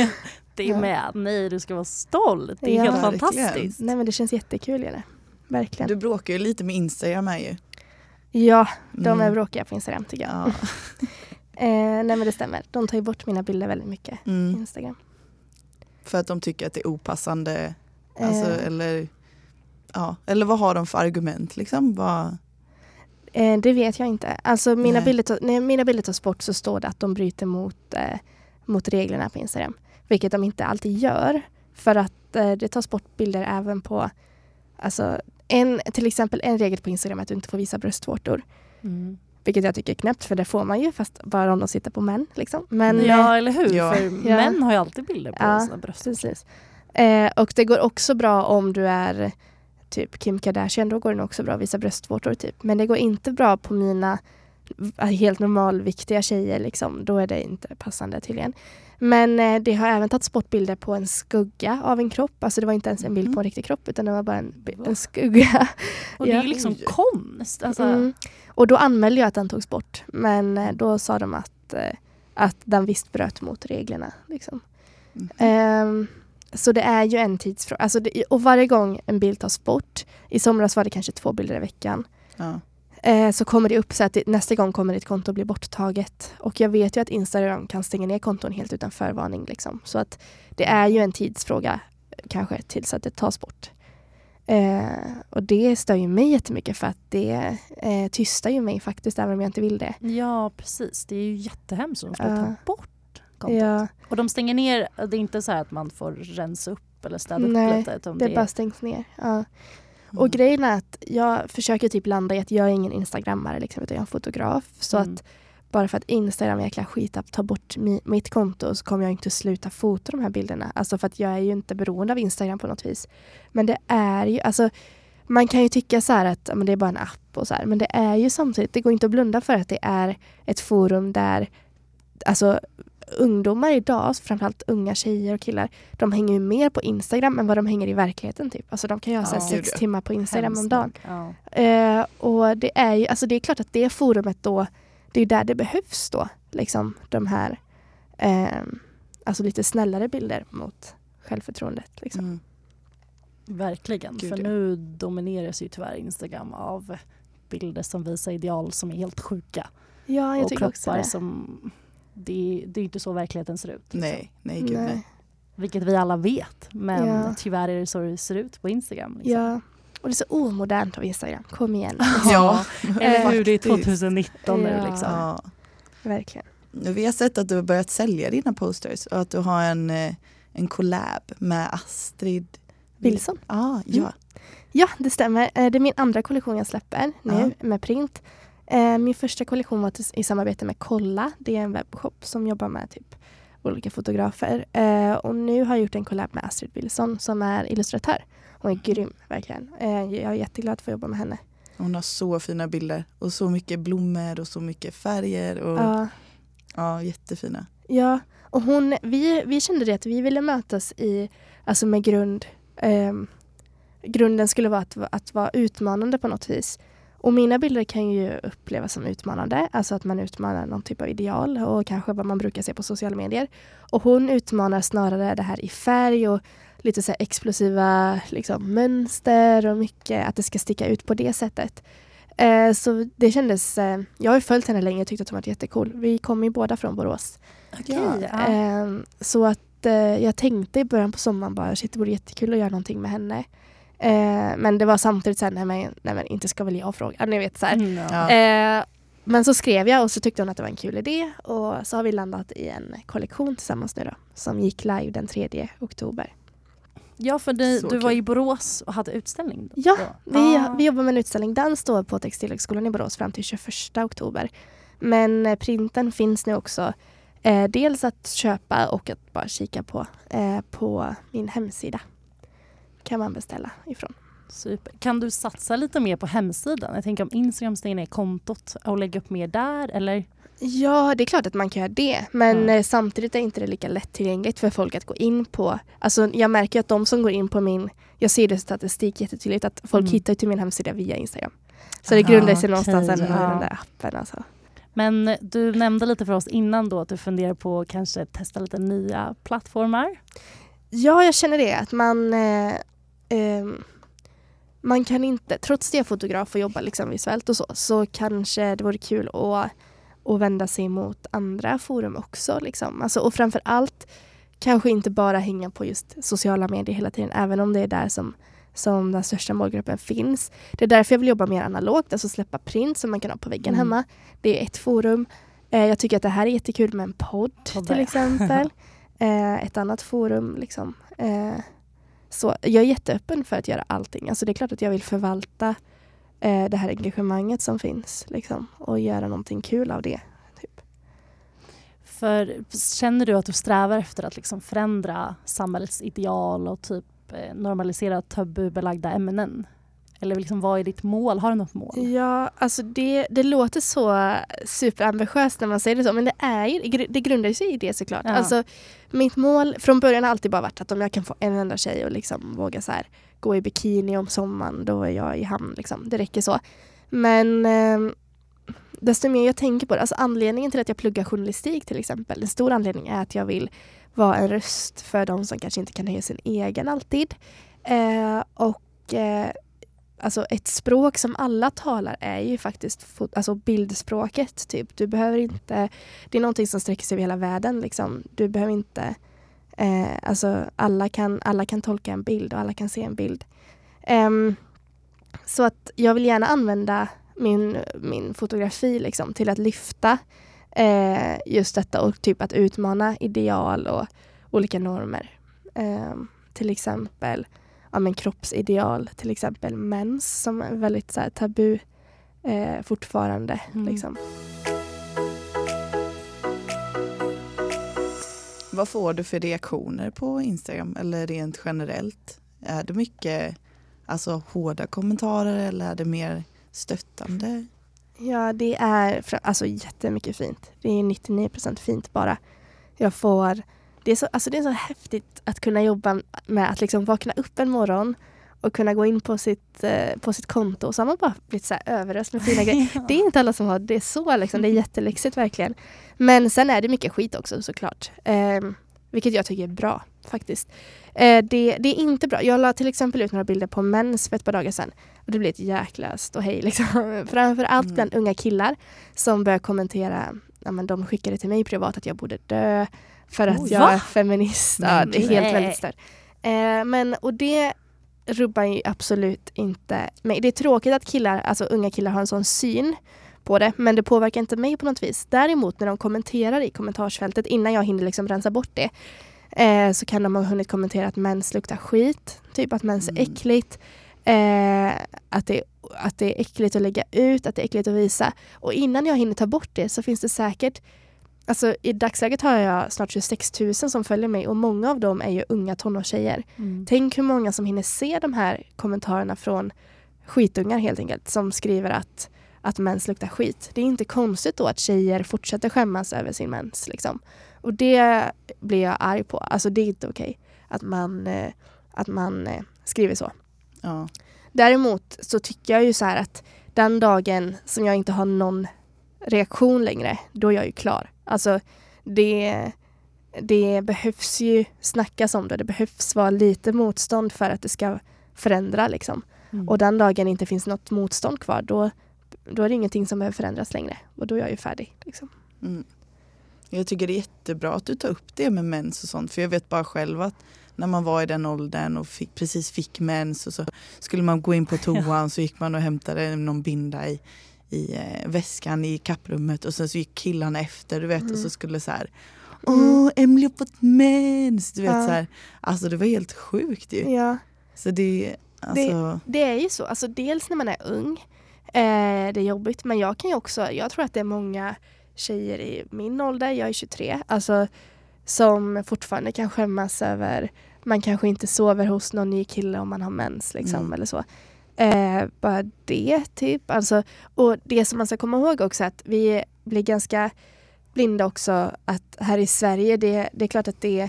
det är Ja. med. Nej, du ska vara stolt. Det är Ja. helt Verkligen. fantastiskt. Nej men det känns jättekul. Gör det. Verkligen. Du bråkar ju lite med Instagram här ju. Ja, de är Mm. bråkiga på Instagram tycker jag. Ja. Eh, nej men det stämmer. De tar ju bort mina bilder väldigt mycket. på Mm. Instagram. För att de tycker att det är opassande. Alltså, Eh, eller, ja. eller vad har de för argument liksom? Vad, Eh, det vet jag inte. Alltså mina Nej. bilder, när mina bilder tas bort så står det att de bryter mot, eh, mot reglerna på Instagram. Vilket de inte alltid gör. För att eh, det tas bort bilder även på, alltså en, till exempel en regel på Instagram är att du inte får visa bröstvårtor. Mm. Vilket jag tycker är knäppt för det får man ju fast bara om de sitter på män. Liksom. Men, ja, eller hur? Ja. För Ja. män har ju alltid bilder på Ja, sina bröst. Precis. Eh, och det går också bra om du är typ Kim Kardashian, då går det också bra att visa bröstvårtor typ. Men det går inte bra på mina helt normalviktiga tjejer liksom. Då är det inte passande tydligen. Men eh, det har även tagits bort bilder på en skugga av en kropp. Alltså det var inte ens en bild på en riktig kropp utan det var bara en, en skugga. Och det är Ja. ju liksom konst. Alltså, Mm. Och då anmälde jag att den togs bort. Men eh, då sa de att, eh, att den visst bröt mot reglerna. Liksom. Mm. Ehm, så det är ju en tidsfråga. Alltså det, och varje gång en bild tas bort, i somras var det kanske två bilder i veckan, ja. Eh, så kommer det upp så att det, nästa gång kommer ditt konto bli borttaget. Och jag vet ju att Instagram kan stänga ner konton helt utan förvarning. Liksom. Så att det är ju en tidsfråga eh, kanske tills att det tas bort. Eh, och det stör ju mig jättemycket för att det eh, tystar ju mig faktiskt även om jag inte vill det. ja, precis. Det är ju jättehemskt om de ska Ja. ta bort kontot. Ja, Och de stänger ner, det är inte så att man får rensa upp eller städa upp Nej, lite. Utan det det bara stängs ner. Ja. Mm. Och grejen är att jag försöker typ landa i att jag är ingen instagrammare liksom, utan jag är en fotograf. Så Mm. att bara för att Instagram är jäkla skit att ta bort mi, mitt konto så kommer jag inte sluta fota de här bilderna. Alltså för att jag är ju inte beroende av Instagram på något vis. Men det är ju, alltså man kan ju tycka så att men det är bara en app och så här. Men det är ju samtidigt, det går inte att blunda för att det är ett forum där alltså ungdomar idag, framförallt unga tjejer och killar, de hänger ju mer på Instagram än vad de hänger i verkligheten. Typ. Alltså de kan här Ja. sex timmar på Instagram om Hemskt dagen. nog. Ja. Eh, och det är ju, alltså det är klart att det forumet då, det är där det behövs då. Liksom de här, eh, alltså lite snällare bilder mot självförtroendet. Liksom. Mm. Verkligen. Gud, För ja. nu domineras ju tyvärr Instagram av bilder som visar ideal som är helt sjuka. Ja, jag och tycker också kroppar det. som... Det, det är inte så verkligheten ser ut. liksom. Nej, nej gud nej. Nej. Vilket vi alla vet. Men Ja. tyvärr är det så det ser ut på Instagram. Liksom. Ja. Och det är så omodernt av Instagram. Kom igen. Ja, Eller hur, det är faktiskt. 2019 nu Ja. liksom. Ja. Verkligen. Vi har sett att du har börjat sälja dina posters och att du har en, eh, en collab med Astrid Wilson. Ah, ja. Ja, det stämmer. Eh, Det är min andra kollektion jag släpper nu med print. Eh, Min första kollektion var i samarbete med Kolla. Det är en webbshop som jobbar med typ olika fotografer. Eh, Och nu har jag gjort en collab med Astrid Wilson som är illustratör. Hon är grym, verkligen. Eh, Jag är jätteglad att få jobba med henne. Hon har så fina bilder och så mycket blommor och så mycket färger. Och, ja. Ja. jättefina. Ja, och hon, vi, vi kände det att vi ville mötas i, alltså med grund, ehm, grunden skulle vara att, att vara utmanande på något vis. Och mina bilder kan ju upplevas som utmanande, alltså att man utmanar någon typ av ideal och kanske vad man brukar se på sociala medier. Och hon utmanar snarare det här i färg och lite så här explosiva liksom, mönster och mycket, att det ska sticka ut på det sättet. Eh, så det kändes, eh, jag har ju följt henne länge och tyckt att hon varit jättecool. Vi kommer ju båda från Borås. Okej, Ja. Ehm, så att eh, jag tänkte i början på sommaren bara shit det vore jättekul att göra någonting med henne. Eh, men det var samtidigt såhär, nej men, nej men inte ska väl jag fråga. Ni vet så här. Mm, ja. Eh, men så skrev jag och så tyckte hon att det var en kul idé och så har vi landat i en kollektion tillsammans nu då som gick live den 3 oktober. Ja, för ni, Så du var i Borås och hade utställning. då. Ja, vi, Ah. vi jobbar med en utställning. Den står på Textilhögskolan i Borås fram till 21 oktober. Men eh, printen finns nu också eh, dels att köpa och att bara kika på eh, på min hemsida. Kan man beställa ifrån. Super. Kan du satsa lite mer på hemsidan? Jag tänker om Instagram stänger ner kontot och lägga upp mer där eller? Ja, det är klart att man kan göra det. Men eh, samtidigt är inte det lika lättillgängligt för folk att gå in på. Alltså, jag märker att de som går in på min, jag ser det i statistik jättetydligt, att folk Mm. hittar till min hemsida via Instagram. Så det grundar sig okej, någonstans ändå i ja. den där appen. Alltså. Men du nämnde lite för oss innan då att du funderar på att kanske testa lite nya plattformar. Ja, jag känner det. Att man, eh, ehm, man kan inte, trots att jag är fotograf och jobbar liksom visuellt och så, så kanske det vore kul att, att vända sig mot andra forum också. Liksom. Alltså, och framför allt kanske inte bara hänga på just sociala medier hela tiden, även om det är där som, som den största målgruppen finns. Det är därför jag vill jobba mer analogt, alltså släppa print som man kan ha på väggen Mm. hemma. Det är ett forum. Eh, jag tycker att det här är jättekul med en podd till exempel. Eh, ett annat forum. Liksom. Eh, så jag är jätteöppen för att göra allting. Alltså det är klart att jag vill förvalta eh, det här engagemanget som finns liksom, och göra någonting kul av det. Typ. För känner du att du strävar efter att liksom förändra samhällets ideal och typ eh, normalisera tabubelagda ämnen? Eller liksom, vad är ditt mål? Har du något mål? Ja, alltså det, det låter så superambitiöst när man säger det så, men det, är det grundar sig i det såklart. Ja. Alltså, mitt mål från början har alltid bara varit att om jag kan få en enda tjej att liksom våga så här, gå i bikini om sommaren, då är jag i hamn. Liksom. Det räcker så. Men eh, desto mer jag tänker på det, alltså anledningen till att jag pluggar journalistik till exempel, en stor anledning är att jag vill vara en röst för de som kanske inte kan höja sin egen alltid. Eh, och eh, alltså ett språk som alla talar är ju faktiskt alltså bildspråket. Typ. Du behöver inte, det är någonting som sträcker sig över hela världen. Liksom. Du behöver inte, eh, alltså alla kan, alla kan tolka en bild och alla kan se en bild. Um, så att jag vill gärna använda min, min fotografi liksom, till att lyfta eh, just detta och typ att utmana ideal och olika normer. Um, till exempel ja, men kroppsideal, till exempel mens som är väldigt så här, tabu eh, fortfarande. Mm. Liksom. Vad får du för reaktioner på Instagram eller rent generellt? Är det mycket alltså, hårda kommentarer eller är det mer stöttande? Ja, det är alltså, jättemycket fint. Det är 99% fint bara. Jag får... Det är, så, alltså, det är så häftigt att kunna jobba med att liksom vakna upp en morgon och kunna gå in på sitt, eh, på sitt konto och så har man bara blivit så överöst med fina grejer. Det är inte alla som har det så. Liksom. Det är jättelyxigt verkligen. Men sen är det mycket skit också såklart. Eh, vilket jag tycker är bra faktiskt. Eh, det, det är inte bra. Jag la till exempel ut några bilder på mens för ett par dagar sedan. Och det blev ett jäkla ståhej. Liksom. Framförallt Mm. bland unga killar som börjar kommentera. Ja, men de skickade till mig privat att jag borde dö för att Oj, jag va? är feminist. Ja, det är helt nej. väldigt stört. Eh, men, och det rubbar ju absolut inte mig. Det är tråkigt att killar, alltså unga killar har en sån syn på det, men det påverkar inte mig på något vis. Däremot när de kommenterar i kommentarsfältet innan jag hinner liksom rensa bort det eh, så kan de ha hunnit kommentera att mens luktar skit, typ att mens är Mm. äckligt, eh, att, det, att det är äckligt att lägga ut, att det är äckligt att visa. Och innan jag hinner ta bort det så finns det säkert Alltså i dagsläget har jag snart 26 000 som följer mig och många av dem är ju unga tonårstjejer. Mm. Tänk hur många som hinner se de här kommentarerna från skitungar helt enkelt som skriver att, att mens luktar skit. Det är inte konstigt då att tjejer fortsätter skämmas över sin mens. Liksom. Och det blir jag arg på. Alltså det är inte okej att man, eh, att man eh, skriver så. Ja. Däremot så tycker jag ju så här att den dagen som jag inte har någon reaktion längre, då är jag ju klar. Alltså det, det behövs ju snackas om det. Det behövs vara lite motstånd för att det ska förändra liksom. Mm. Och den dagen det inte finns något motstånd kvar, då, då är det ingenting som behöver förändras längre. Och då är jag ju färdig. Liksom. Mm. Jag tycker det är jättebra att du tar upp det med mens och sånt. För jag vet bara själv att när man var i den åldern och fick, precis fick mens och så skulle man gå in på toan så gick man och hämtade någon binda i, i eh, väskan i kapprummet och sen så gick killarna efter du vet och så Mm. skulle så här Mm. Åh, Emily har fått mens! Du vet Ja. så här. Alltså det var helt sjukt ju. Ja. Så det, alltså, Det är ju så, alltså dels när man är ung, eh, det är jobbigt, men jag kan ju också, jag tror att det är många tjejer i min ålder, jag är 23, alltså som fortfarande kan skämmas över, man kanske inte sover hos någon ny kille om man har mens liksom Mm. eller så. Eh, bara det typ, alltså, och det som man ska komma ihåg också att vi blir ganska blinda också att här i Sverige, det, det är klart att det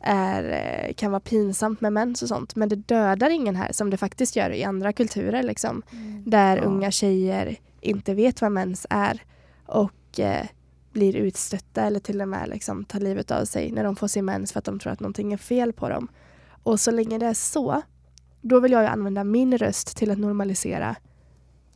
är, eh, kan vara pinsamt med mens och sånt. Men det dödar ingen här som det faktiskt gör i andra kulturer. Liksom, där Ja. unga tjejer inte vet vad mens är och eh, blir utstötta eller till och med liksom, tar livet av sig när de får sin mens för att de tror att någonting är fel på dem. Och så länge det är så, då vill jag ju använda min röst till att normalisera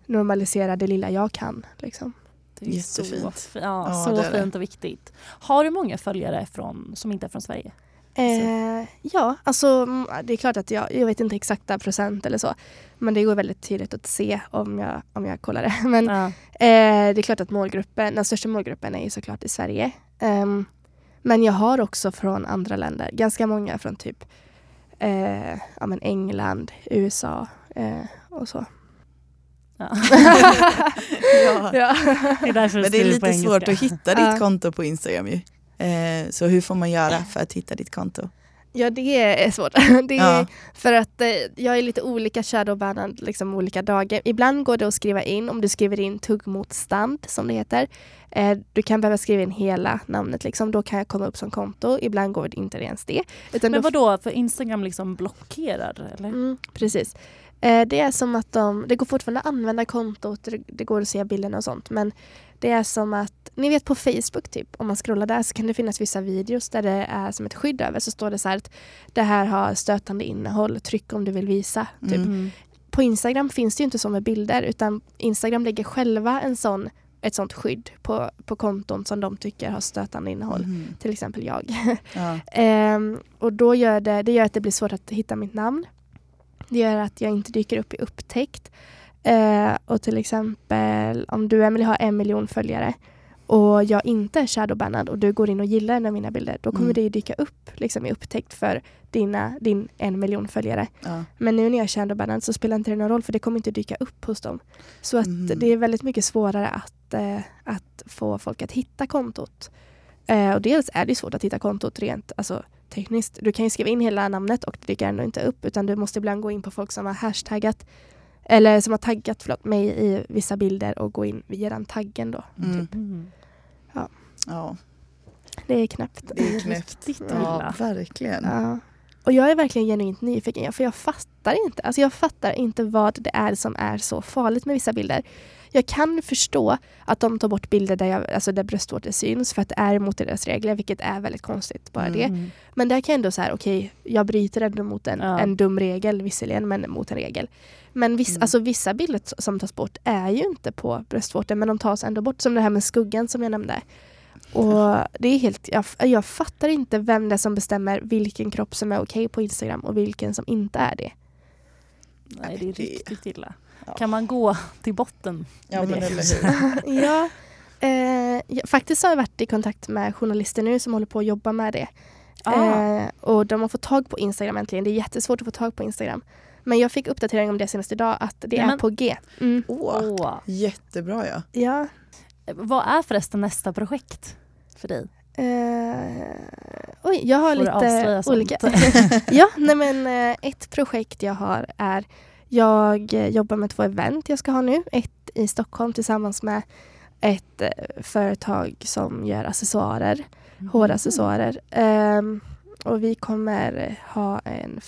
normalisera det lilla jag kan. Liksom. Det är så, Jättefint. fi- ja, Ja, så det är det. fint och viktigt. Har du många följare från, som inte är från Sverige? Eh, ja, alltså mm, det är klart att jag, jag vet inte exakta procent eller så. Men det går väldigt tydligt att se om jag, om jag kollar det. Men Ja. eh, det är klart att målgruppen, den största målgruppen är ju såklart i Sverige. Ehm, men jag har också från andra länder, ganska många från typ eh, ja, men England, USA eh, och så. Ja. ja. Ja. Det är Men det är lite svårt att hitta ditt konto på Instagram ju. Eh, så hur får man göra för att hitta ditt konto? Ja, det är svårt. Det är, Ja. För att eh, jag är lite olika shadowbannad liksom olika dagar. Ibland går det att skriva in, om du skriver in tuggmotstånd som det heter. Eh, du kan behöva skriva in hela namnet, liksom. då kan jag komma upp som konto. Ibland går det inte ens det. Utan Men vad då för Instagram liksom blockerar eller? Mm, precis. Eh, det är som att de, det går fortfarande att använda kontot, det, det går att se bilderna och sånt. Men det är som att, ni vet på Facebook typ, om man scrollar där så kan det finnas vissa videos där det är som ett skydd över. Så står det så här att det här har stötande innehåll, tryck om du vill visa. Typ. Mm. Mm. På Instagram finns det ju inte så med bilder utan Instagram lägger själva en sån, ett sånt skydd på, på konton som de tycker har stötande innehåll. Mhm. Till exempel jag. Ja. Ehm, och då gör det, det gör att det blir svårt att hitta mitt namn. Det gör att jag inte dyker upp i upptäckt. Eh, och till exempel om du Emily har en miljon följare och jag inte är shadowbannad och du går in och gillar en av mina bilder, då kommer Mm. det ju dyka upp liksom, i upptäckt för dina, din en miljon följare. Ja. Men nu när jag är shadowbannad så spelar inte det någon roll för det kommer inte dyka upp hos dem. Så att Mhm. det är väldigt mycket svårare att, eh, att få folk att hitta kontot. Eh, och dels är det svårt att hitta kontot rent alltså, tekniskt. Du kan ju skriva in hela namnet och det dyker ändå inte upp utan du måste ibland gå in på folk som har hashtaggat eller som har taggat förlåt, mig i vissa bilder och gå in via den taggen då. Mm. Mm. ja, Det är knäppt. det är knäppt. Riktigt Ja, verkligen. Ja. Och jag är verkligen genuint nyfiken, för jag fattar inte. Alltså jag fattar inte vad det är som är så farligt med vissa bilder. Jag kan förstå att de tar bort bilder där, jag, alltså där bröstvårtor syns för att det är mot deras regler, vilket är väldigt konstigt. bara Mm. det. Men där kan jag ändå så här, okej, jag bryter ändå mot en, Ja. en dum regel visserligen, men mot en regel. Men viss, Mm. alltså, vissa bilder som tas bort är ju inte på bröstvårtor, men de tas ändå bort. Som det här med skuggan som jag nämnde. Och det är helt, jag, jag fattar inte vem det är som bestämmer vilken kropp som är okej på Instagram och vilken som inte är det. Nej, det är riktigt illa. Ja. Kan man gå till botten Ja, med men det? eller hur. ja, eh, jag, faktiskt har jag varit i kontakt med journalister nu som håller på att jobba med det. Ah. Eh, och de har fått tag på Instagram äntligen. Det är jättesvårt att få tag på Instagram. Men jag fick uppdatering om det senast idag att det Nej, är men- på G. Mm. Åh, Åh. jättebra ja. Ja. Vad är förresten nästa projekt för dig? Eh, oj, jag har Får lite olika. ja, nej men eh, ett projekt jag har är jag jobbar med två event jag ska ha nu. Ett i Stockholm tillsammans med ett eh, företag som gör accessoarer, Mm. håraccessoarer. Ehm, och vi kommer ha en,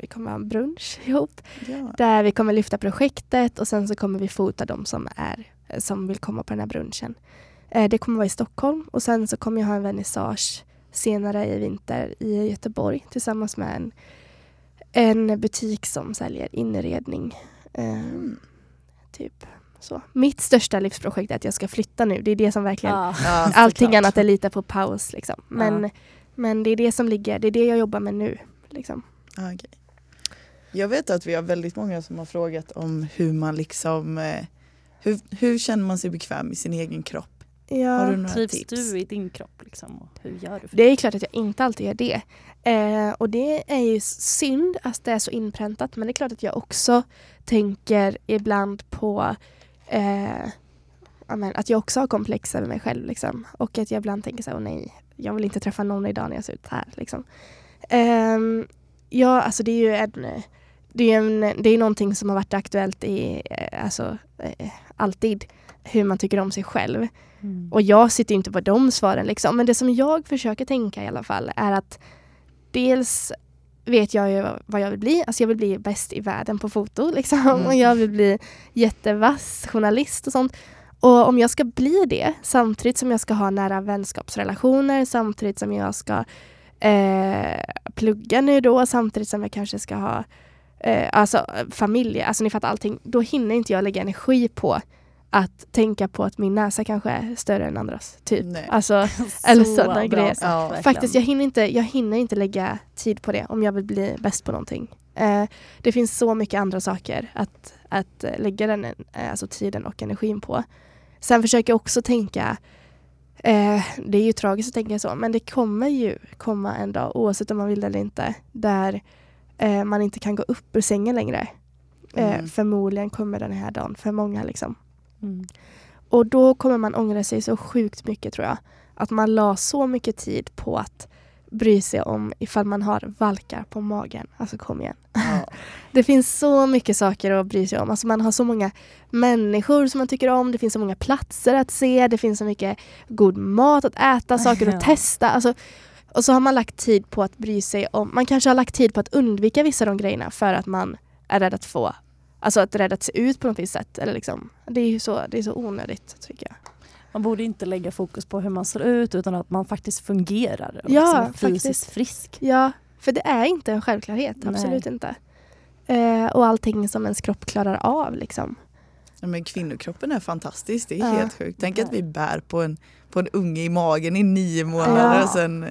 vi kommer ha en brunch ihop ja. där vi kommer lyfta projektet och sen så kommer vi fota de som, är, som vill komma på den här brunchen. Eh, det kommer vara i Stockholm och sen så kommer jag ha en vernissage senare i vinter i Göteborg tillsammans med en, en butik som säljer inredning. Eh, Mm. typ så. Mitt största livsprojekt är att jag ska flytta nu. Det är det som verkligen Ja. Ja, Allting såklart. annat är lite på paus. Liksom. Men, men det är det som ligger, det är det jag jobbar med nu. Liksom. Ja, okej. Jag vet att vi har väldigt många som har frågat om hur man liksom eh, Hur, hur känner man sig bekväm i sin egen kropp? Har Ja. Trivs tips? du i din kropp liksom? Och hur gör du? För Det är klart att jag inte alltid gör det. Eh, och det är ju synd att det är så inpräntat men det är klart att jag också tänker ibland på eh, att jag också har komplex över mig själv. Liksom. Och att jag ibland tänker så här, åh nej, jag vill inte träffa någon idag när jag ser ut här. Liksom. Ehm, ja, alltså det är ju en, det är en, det är någonting som har varit aktuellt i, eh, alltså, eh, alltid. Hur man tycker om sig själv. Mm. Och jag sitter inte på de svaren liksom. Men det som jag försöker tänka i alla fall är att dels vet jag ju vad jag vill bli. Alltså jag vill bli bäst i världen på foto liksom. Mm. Och jag vill bli jättevass journalist och sånt. Och om jag ska bli det samtidigt som jag ska ha nära vänskapsrelationer, samtidigt som jag ska eh, plugga nu då, samtidigt som jag kanske ska ha eh, alltså familj, alltså ni fattar allting. Då hinner inte jag lägga energi på att tänka på att min näsa kanske är större än andras. Typ. Nej. Alltså, eller Så sådana bra grejer. Ja. Faktiskt, jag hinner, inte, jag hinner inte lägga tid på det om jag vill bli bäst på någonting. Eh, det finns så mycket andra saker att, att lägga den, eh, alltså tiden och energin på. Sen försöker jag också tänka, eh, det är ju tragiskt att tänka så, men det kommer ju komma en dag, oavsett om man vill det eller inte, där eh, man inte kan gå upp ur sängen längre. Eh, Mm. Förmodligen kommer den här dagen för många. Liksom. Mm. Och då kommer man ångra sig så sjukt mycket tror jag. Att man la så mycket tid på att bry sig om ifall man har valkar på magen. Alltså kom igen. Ja. Det finns så mycket saker att bry sig om. Alltså man har så många människor som man tycker om. Det finns så många platser att se. Det finns så mycket god mat att äta, saker Ja. att testa. Alltså, och så har man lagt tid på att bry sig om. Man kanske har lagt tid på att undvika vissa av de grejerna för att man är rädd att få Alltså att rädd att se ut på något visst sätt. Eller liksom. Det är ju så, det är så onödigt tycker jag. Man borde inte lägga fokus på hur man ser ut utan att man faktiskt fungerar och Ja, liksom är fysiskt faktiskt. frisk. Ja, för det är inte en självklarhet. Nej. Absolut inte. Eh, och allting som ens kropp klarar av liksom. Ja, men kvinnokroppen är fantastisk, det är Ja. helt sjukt. Tänk att vi bär på en, på en unge i magen i nio månader Ja. och sen...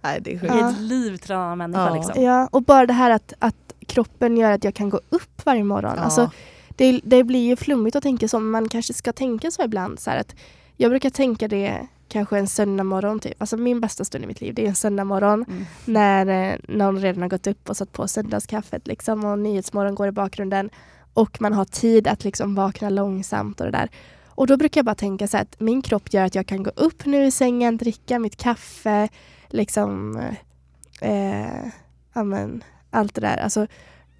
Nej det är sjukt. I Ja. ett liv tränar människa Ja. liksom. Ja, och bara det här att, att kroppen gör att jag kan gå upp varje morgon. Ja. Alltså, det, det blir ju flummigt att tänka så, men man kanske ska tänka så ibland. Så att jag brukar tänka det kanske en söndag morgon typ. Alltså min bästa stund i mitt liv, det är en söndag morgon Mm. när eh, någon redan har gått upp och satt på söndagskaffet liksom, och Nyhetsmorgon går i bakgrunden och man har tid att liksom vakna långsamt och det där. Och då brukar jag bara tänka så att min kropp gör att jag kan gå upp nu i sängen, dricka mitt kaffe, liksom eh, ja, men, allt det där. Alltså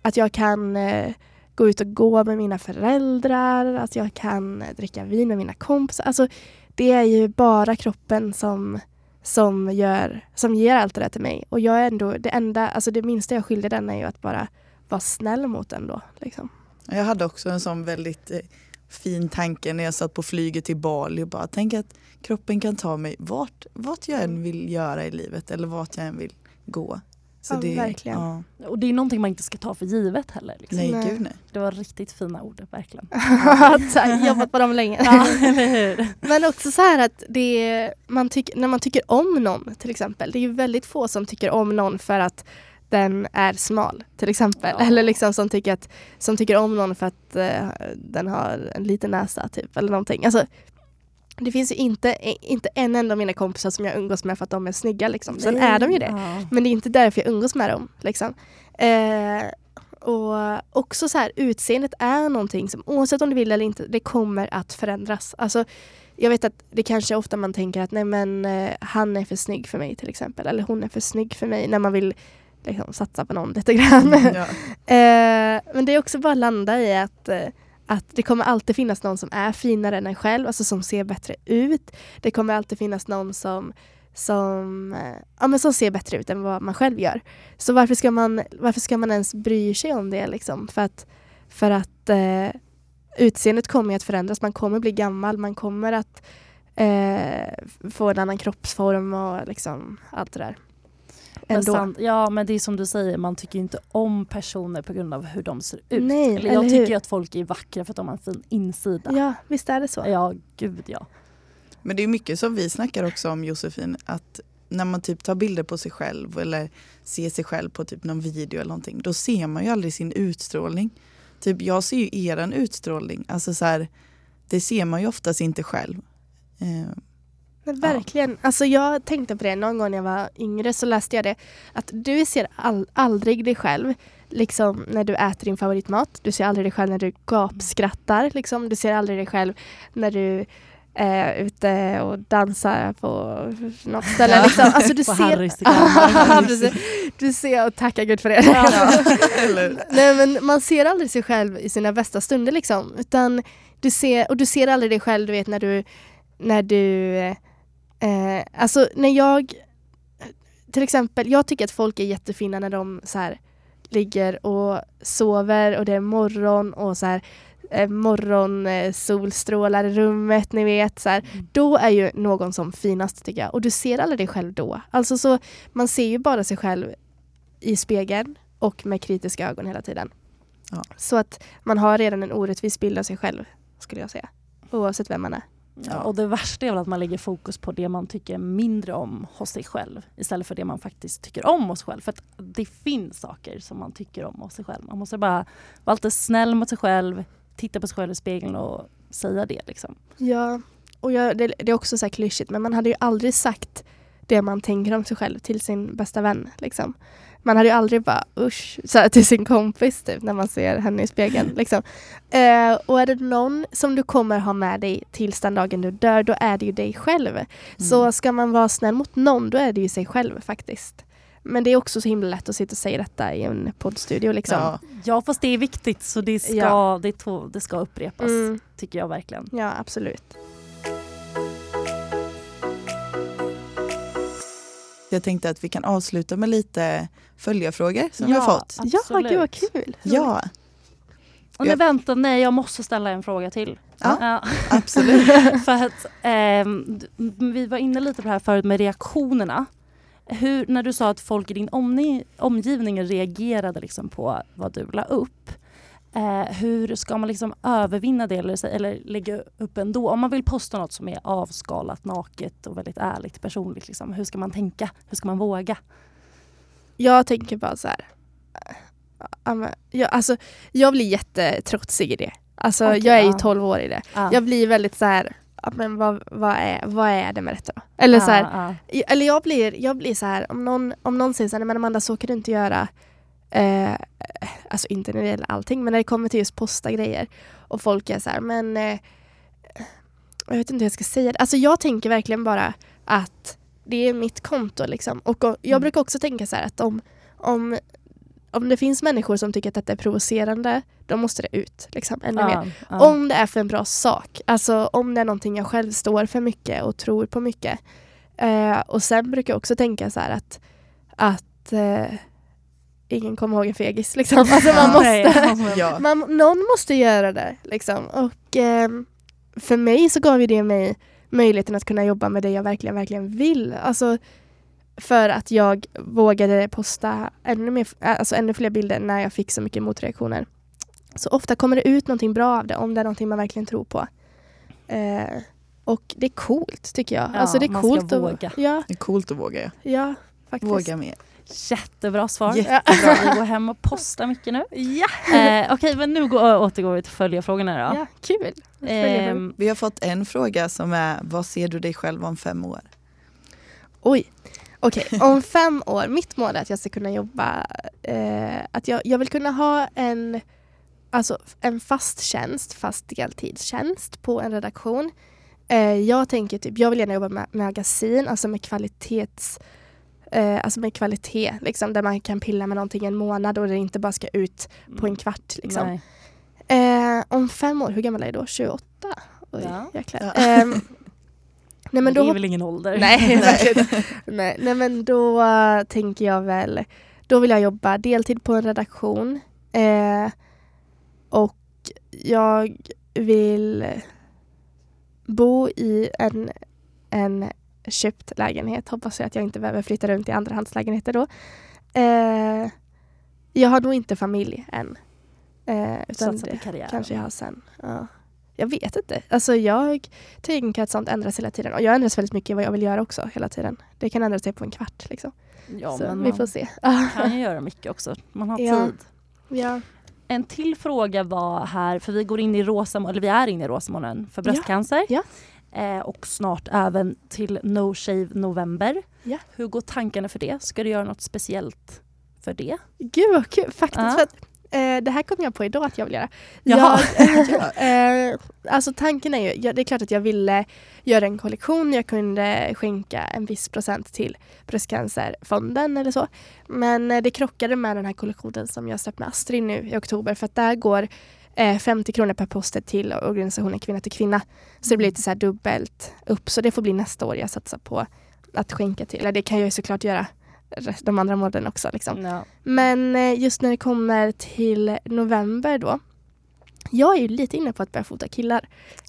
att jag kan eh, gå ut och gå med mina föräldrar, att jag kan eh, dricka vin med mina kompisar. Alltså det är ju bara kroppen som som, gör, som ger allt det där till mig. Och jag är ändå, det enda, alltså det minsta jag skiljer den är ju att bara vara snäll mot den då. Liksom. Jag hade också en sån väldigt eh, fin tanke när jag satt på flyget till Bali och bara tänk att kroppen kan ta mig vart, vart jag än vill göra i livet eller vart jag än vill gå. Så Ja, det, verkligen. Ja, Och det är någonting man inte ska ta för givet heller. Liksom. nej, Nej. gud nej. Det var riktigt fina ord, verkligen. Så här, jobbat på dem länge. Ja, eller hur? Men också så här att det är, man tyck, när man tycker om någon till exempel. Det är ju väldigt få som tycker om någon för att den är smal till exempel. Ja. Eller liksom som tycker, att, som tycker om någon för att eh, den har en liten näsa typ. Eller någonting. Alltså, det finns ju inte, inte en enda av mina kompisar som jag umgås med för att de är snygga. Liksom. Sen är de ju det. Ja. Men det är inte därför jag umgås med dem. Liksom. Eh, och också så här, utseendet är någonting som oavsett om du vill eller inte, det kommer att förändras. Alltså, jag vet att det kanske ofta man tänker att nej men eh, han är för snygg för mig till exempel. Eller hon är för snygg för mig när man vill liksom, satsa på någon lite grann. Ja. Eh, men det är också bara att landa i att, eh, att det kommer alltid finnas någon som är finare än en själv, alltså som ser bättre ut. Det kommer alltid finnas någon som, som, eh, ja, men som ser bättre ut än vad man själv gör. Så varför ska man, varför ska man ens bry sig om det? Liksom? För att, för att eh, utseendet kommer att förändras, man kommer bli gammal, man kommer att eh, få en annan kroppsform och liksom allt det där. Men Ändå. sant, ja men det är som du säger, man tycker inte om personer på grund av hur de ser ut. Nej, eller jag eller tycker hur? att folk är vackra för att de har en fin insida. Ja, visst är det så. Ja, gud ja. Men det är mycket som vi snackar också om Josefin, att när man typ tar bilder på sig själv eller ser sig själv på typ någon video eller någonting, då ser man ju aldrig sin utstrålning. Typ jag ser ju eran utstrålning, alltså så här, det ser man ju oftast inte själv. Eh, Men verkligen. Alltså jag tänkte på det någon gång när jag var yngre så läste jag det. Att du ser all, aldrig dig själv liksom när du äter din favoritmat. Du ser aldrig dig själv när du gapskrattar. Liksom. Du ser aldrig dig själv när du är ute och dansar på något ställe. Liksom. Alltså du På ser... Ja, du ser, och tacka gud för det. Nej men man ser aldrig sig själv i sina bästa stunder liksom. Utan du ser, och du ser aldrig dig själv du vet när du, när du, eh, alltså när jag, till exempel, jag tycker att folk är jättefina när de så här ligger och sover och det är morgon och så här eh, morgon, eh, solstrålar i rummet, ni vet. Så här. Mm. Då är ju någon som finast tycker jag. Och du ser aldrig dig själv då. Alltså så, man ser ju bara sig själv i spegeln och med kritiska ögon hela tiden. Ja. Så att man har redan en orättvis bild av sig själv, skulle jag säga. Oavsett vem man är. Ja, och det värsta är väl att man lägger fokus på det man tycker mindre om hos sig själv istället för det man faktiskt tycker om hos sig själv. För det finns saker som man tycker om hos sig själv. Man måste bara vara lite snäll mot sig själv, titta på sig själv i spegeln och säga det. Liksom. Ja, och jag, det, det är också så här klyschigt, men man hade ju aldrig sagt det man tänker om sig själv till sin bästa vän. Liksom. Man hade ju aldrig bara usch så här, till sin kompis typ, när man ser henne i spegeln. Liksom. Eh, och är det någon som du kommer ha med dig tills den dagen du dör, då är det ju dig själv. Så ska man vara snäll mot någon, då är det ju sig själv faktiskt. Men det är också så himla lätt att sitta och säga detta i en poddstudio. Liksom. ja, Ja fast det är viktigt så det ska, Ja. det, det ska upprepas. Mm, Tycker jag verkligen. ja, absolut. Jag tänkte att vi kan avsluta med lite följarfrågor som vi Ja, har fått. Ja, Absolut. gud vad kul. Ja, Och nej, vänta, nej jag måste ställa en fråga till. Ja. absolut. För att d- vi var inne lite på det här förut med reaktionerna. Hur, när du sa att folk i din omgivning reagerade liksom på vad du la upp. Eh, hur ska man liksom övervinna det eller, eller lägga upp ändå? Om man vill posta något som är avskalat, naket och väldigt ärligt, personligt. Liksom, hur ska man tänka? Hur ska man våga? Jag tänker bara så här. men, jag, alltså, jag blir jättetrotsig i det. Alltså, Okej, jag är ju ja. 12 år i det. Ja. Jag blir väldigt så här, men vad, vad, är, vad är det med detta? Eller, så här, i- eller jag blir, jag blir så här, om någon, om någon säger så här, "Nej, men Amanda så kan du inte göra. Eh, alltså inte när det gäller allting, men när det kommer till just posta grejer. Och folk är så här, men eh, jag vet inte hur jag ska säga det. Alltså jag tänker verkligen bara att det är mitt konto liksom. Och, och jag Mm. brukar också tänka så här att om, om, om det finns människor som tycker att detta är provocerande, då måste det ut. Liksom, ännu mer. ja, ja. Om det är för en bra sak. Alltså om det är någonting jag själv står för mycket och tror på mycket. Eh, och sen brukar jag också tänka så här att, att eh, ingen kommer ihåg en fegis. Liksom. Alltså man måste, ja, man, någon måste göra det. Liksom. Och ehm, för mig så gav ju det mig möjligheten att kunna jobba med det jag verkligen, verkligen vill. Alltså, för att jag vågade posta ännu, mer, alltså ännu fler bilder när jag fick så mycket motreaktioner. Så ofta kommer det ut någonting bra av det, om det är någonting man verkligen tror på. Eh, och det är coolt tycker jag. Ja, alltså det är man ska coolt våga. Att, ja, Det är coolt att våga. ja, faktiskt. Våga mer. Jättebra svar. Jättebra. Vi går hem och postar mycket nu. Ja, Eh, Okej, men nu går, återgår vi till följarfrågorna då. ja kul. Ehm, Vi har fått en fråga som är, vad ser du dig själv om fem år? Oj. Okej, om fem år, mitt mål är att jag ska kunna jobba, eh, att jag, jag vill kunna ha en, alltså, en fast tjänst, fast deltidstjänst på en redaktion. Eh, jag tänker typ, jag vill gärna jobba med magasin, alltså med kvalitets, eh, alltså med kvalitet, liksom, där man kan pilla med någonting en månad och det inte bara ska ut på en kvart. Liksom. Eh, om fem år, hur gammal är jag då? 28? Oj, Ja. jäklar. Ja. Ehm, nej, men det då är väl ingen ålder? Nej, nej, nej men då eh, tänker jag väl, då vill jag jobba deltid på en redaktion. Eh, och jag vill bo i en, en köpt lägenhet. Hoppas jag att jag inte behöver flytta runt i andrahandslägenheter då. Eh, jag har nog inte familj än. Eh, utan det karriären. kanske jag har sen. Ja. Jag vet inte. Alltså jag tänker att sånt ändras hela tiden. Och jag ändras väldigt mycket i vad jag vill göra också hela tiden. Det kan ändra sig på en kvart. Liksom. Ja, så men vi man får se. kan ju göra mycket också. Man har Ja. tid. ja. en till fråga var här, för vi går in i rosa, eller vi är inne i rosa månaden för bröstcancer. Ja. Eh, och snart även till No Shave November. Ja. Hur går tankarna för det? Ska du göra något speciellt för det? Gud vad kul faktiskt. Ja. För att, eh, det här kom jag på idag att jag vill göra. Jaha. Jag, eh, alltså tanken är ju, ja, det är klart att jag ville göra en kollektion, jag kunde skänka en viss procent till Bröstcancerfonden eller så. Men eh, det krockade med den här kollektionen som jag släppte med Astrid nu i oktober för att där går eh, 50 kronor per poster till organisationen Kvinna till kvinna. Så det blir lite så dubbelt upp. Så det får bli nästa år jag satsar på att skänka till. Eller det kan jag såklart göra de andra månaderna också. Liksom. Ja. Men eh, just när det kommer till november då. Jag är ju lite inne på att börja fota killar.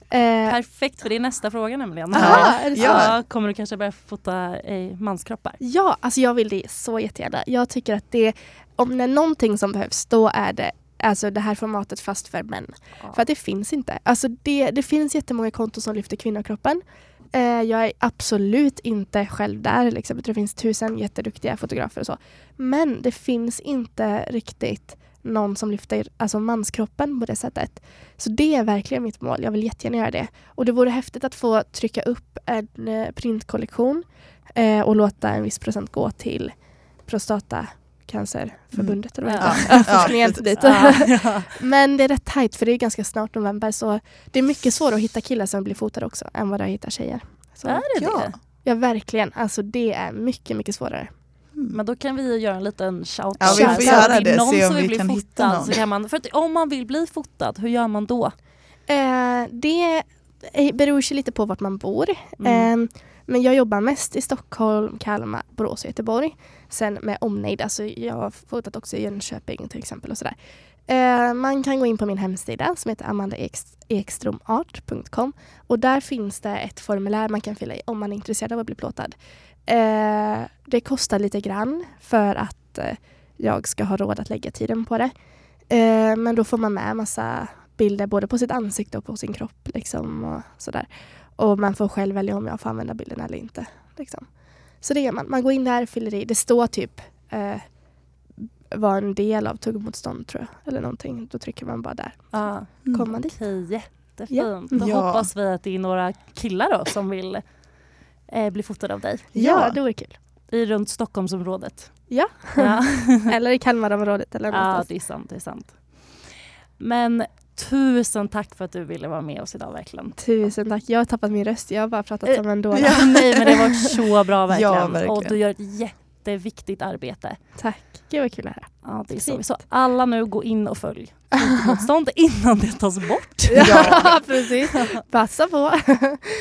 Eh, Perfekt, för det är nästa fråga nämligen. Aha? Ja, kommer du kanske börja fota eh, manskroppar? ja, alltså jag vill det så jättegärna. Jag tycker att det, om det är någonting som behövs, då är det alltså det här formatet fast för män. Ja. För att det finns inte. Alltså det, det finns jättemånga konton som lyfter kvinnokroppen. Eh, jag är absolut inte själv där. Liksom. Det finns tusen jätteduktiga fotografer och så. Men det finns inte riktigt någon som lyfter alltså manskroppen på det sättet. Så det är verkligen mitt mål. Jag vill jättegärna göra det. Och det vore häftigt att få trycka upp en eh, printkollektion eh, och låta en viss procent gå till Prostatacancerförbundet. eller vad det Ja. Ja, forskningen precis. dit. Ja, ja. Men det är rätt tajt för det är ganska snart november så det är mycket svårare att hitta killar som blir fotade också än vad det är att hitta tjejer. Så, Är det Ja. det? ja verkligen, alltså det är mycket mycket svårare. Mm. Men då kan vi göra en liten shout Ja, vi får Om göra det, någon se om som vill vi bli kan hitta fotad någon. så kan man, för att om man vill bli fotad, hur gör man då? Eh, det beror sig lite på vart man bor. Mm. Eh, men jag jobbar mest i Stockholm, Kalmar, Borås och Göteborg. Sen med omnejd, alltså jag har fotat också i Jönköping till exempel och sådär. Eh, man kan gå in på min hemsida som heter amandaekstromart.com och där finns det ett formulär man kan fylla i om man är intresserad av att bli plåtad. Eh, det kostar lite grann för att eh, jag ska ha råd att lägga tiden på det. Eh, men då får man med massa bilder både på sitt ansikte och på sin kropp. Liksom, och sådär. Och man får själv välja om jag får använda bilden eller inte. Liksom. Så det gör man. Man går in där, fyller i. Det står typ eh, var en del av tuggmotstånd tror jag. Eller någonting. Då trycker man bara där. Ja. Mm. Kommer man dit. Okej, jättefint. Ja. Då Ja. hoppas vi att det är några killar då som vill eh, bli fotade av dig. Ja, Ja. det vore kul. I runt Stockholmsområdet. Ja. Ja. eller i Kalmarområdet eller ja, det är sant. Det är sant. Men tusen tack för att du ville vara med oss idag verkligen. Tusen tack. Jag har tappat min röst. Jag har bara pratat Eh, som en dåre. Ja, nej men det var så bra verkligen. Ja, verkligen. Och du gör ett jätteviktigt arbete. Tack. Gud vad kul att höra. Ja, det är så. Så alla nu gå in och följ motstånd innan det tas bort. Ja, precis. Passa på.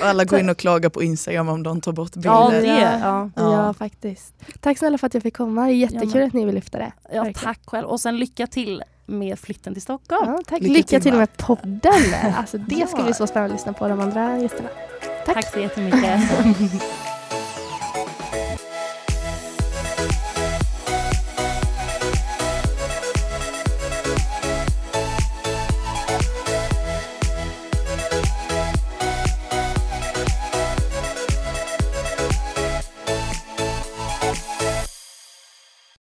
Och alla går in och klagar på Instagram om de tar bort Ja, bilder. det, Ja. ja. Ja. Ja. faktiskt. Tack snälla för att jag fick komma. Det jättekul Ja, men- att ni vill lyfta det. ja, Verkligen. tack själv. Och sen lycka till med flytten till Stockholm. Ja, tack. Lycka Lycka, till med med podden. Alltså, det ska bli så spännande att lyssna på de andra gästerna. Tack. Tack så jättemycket.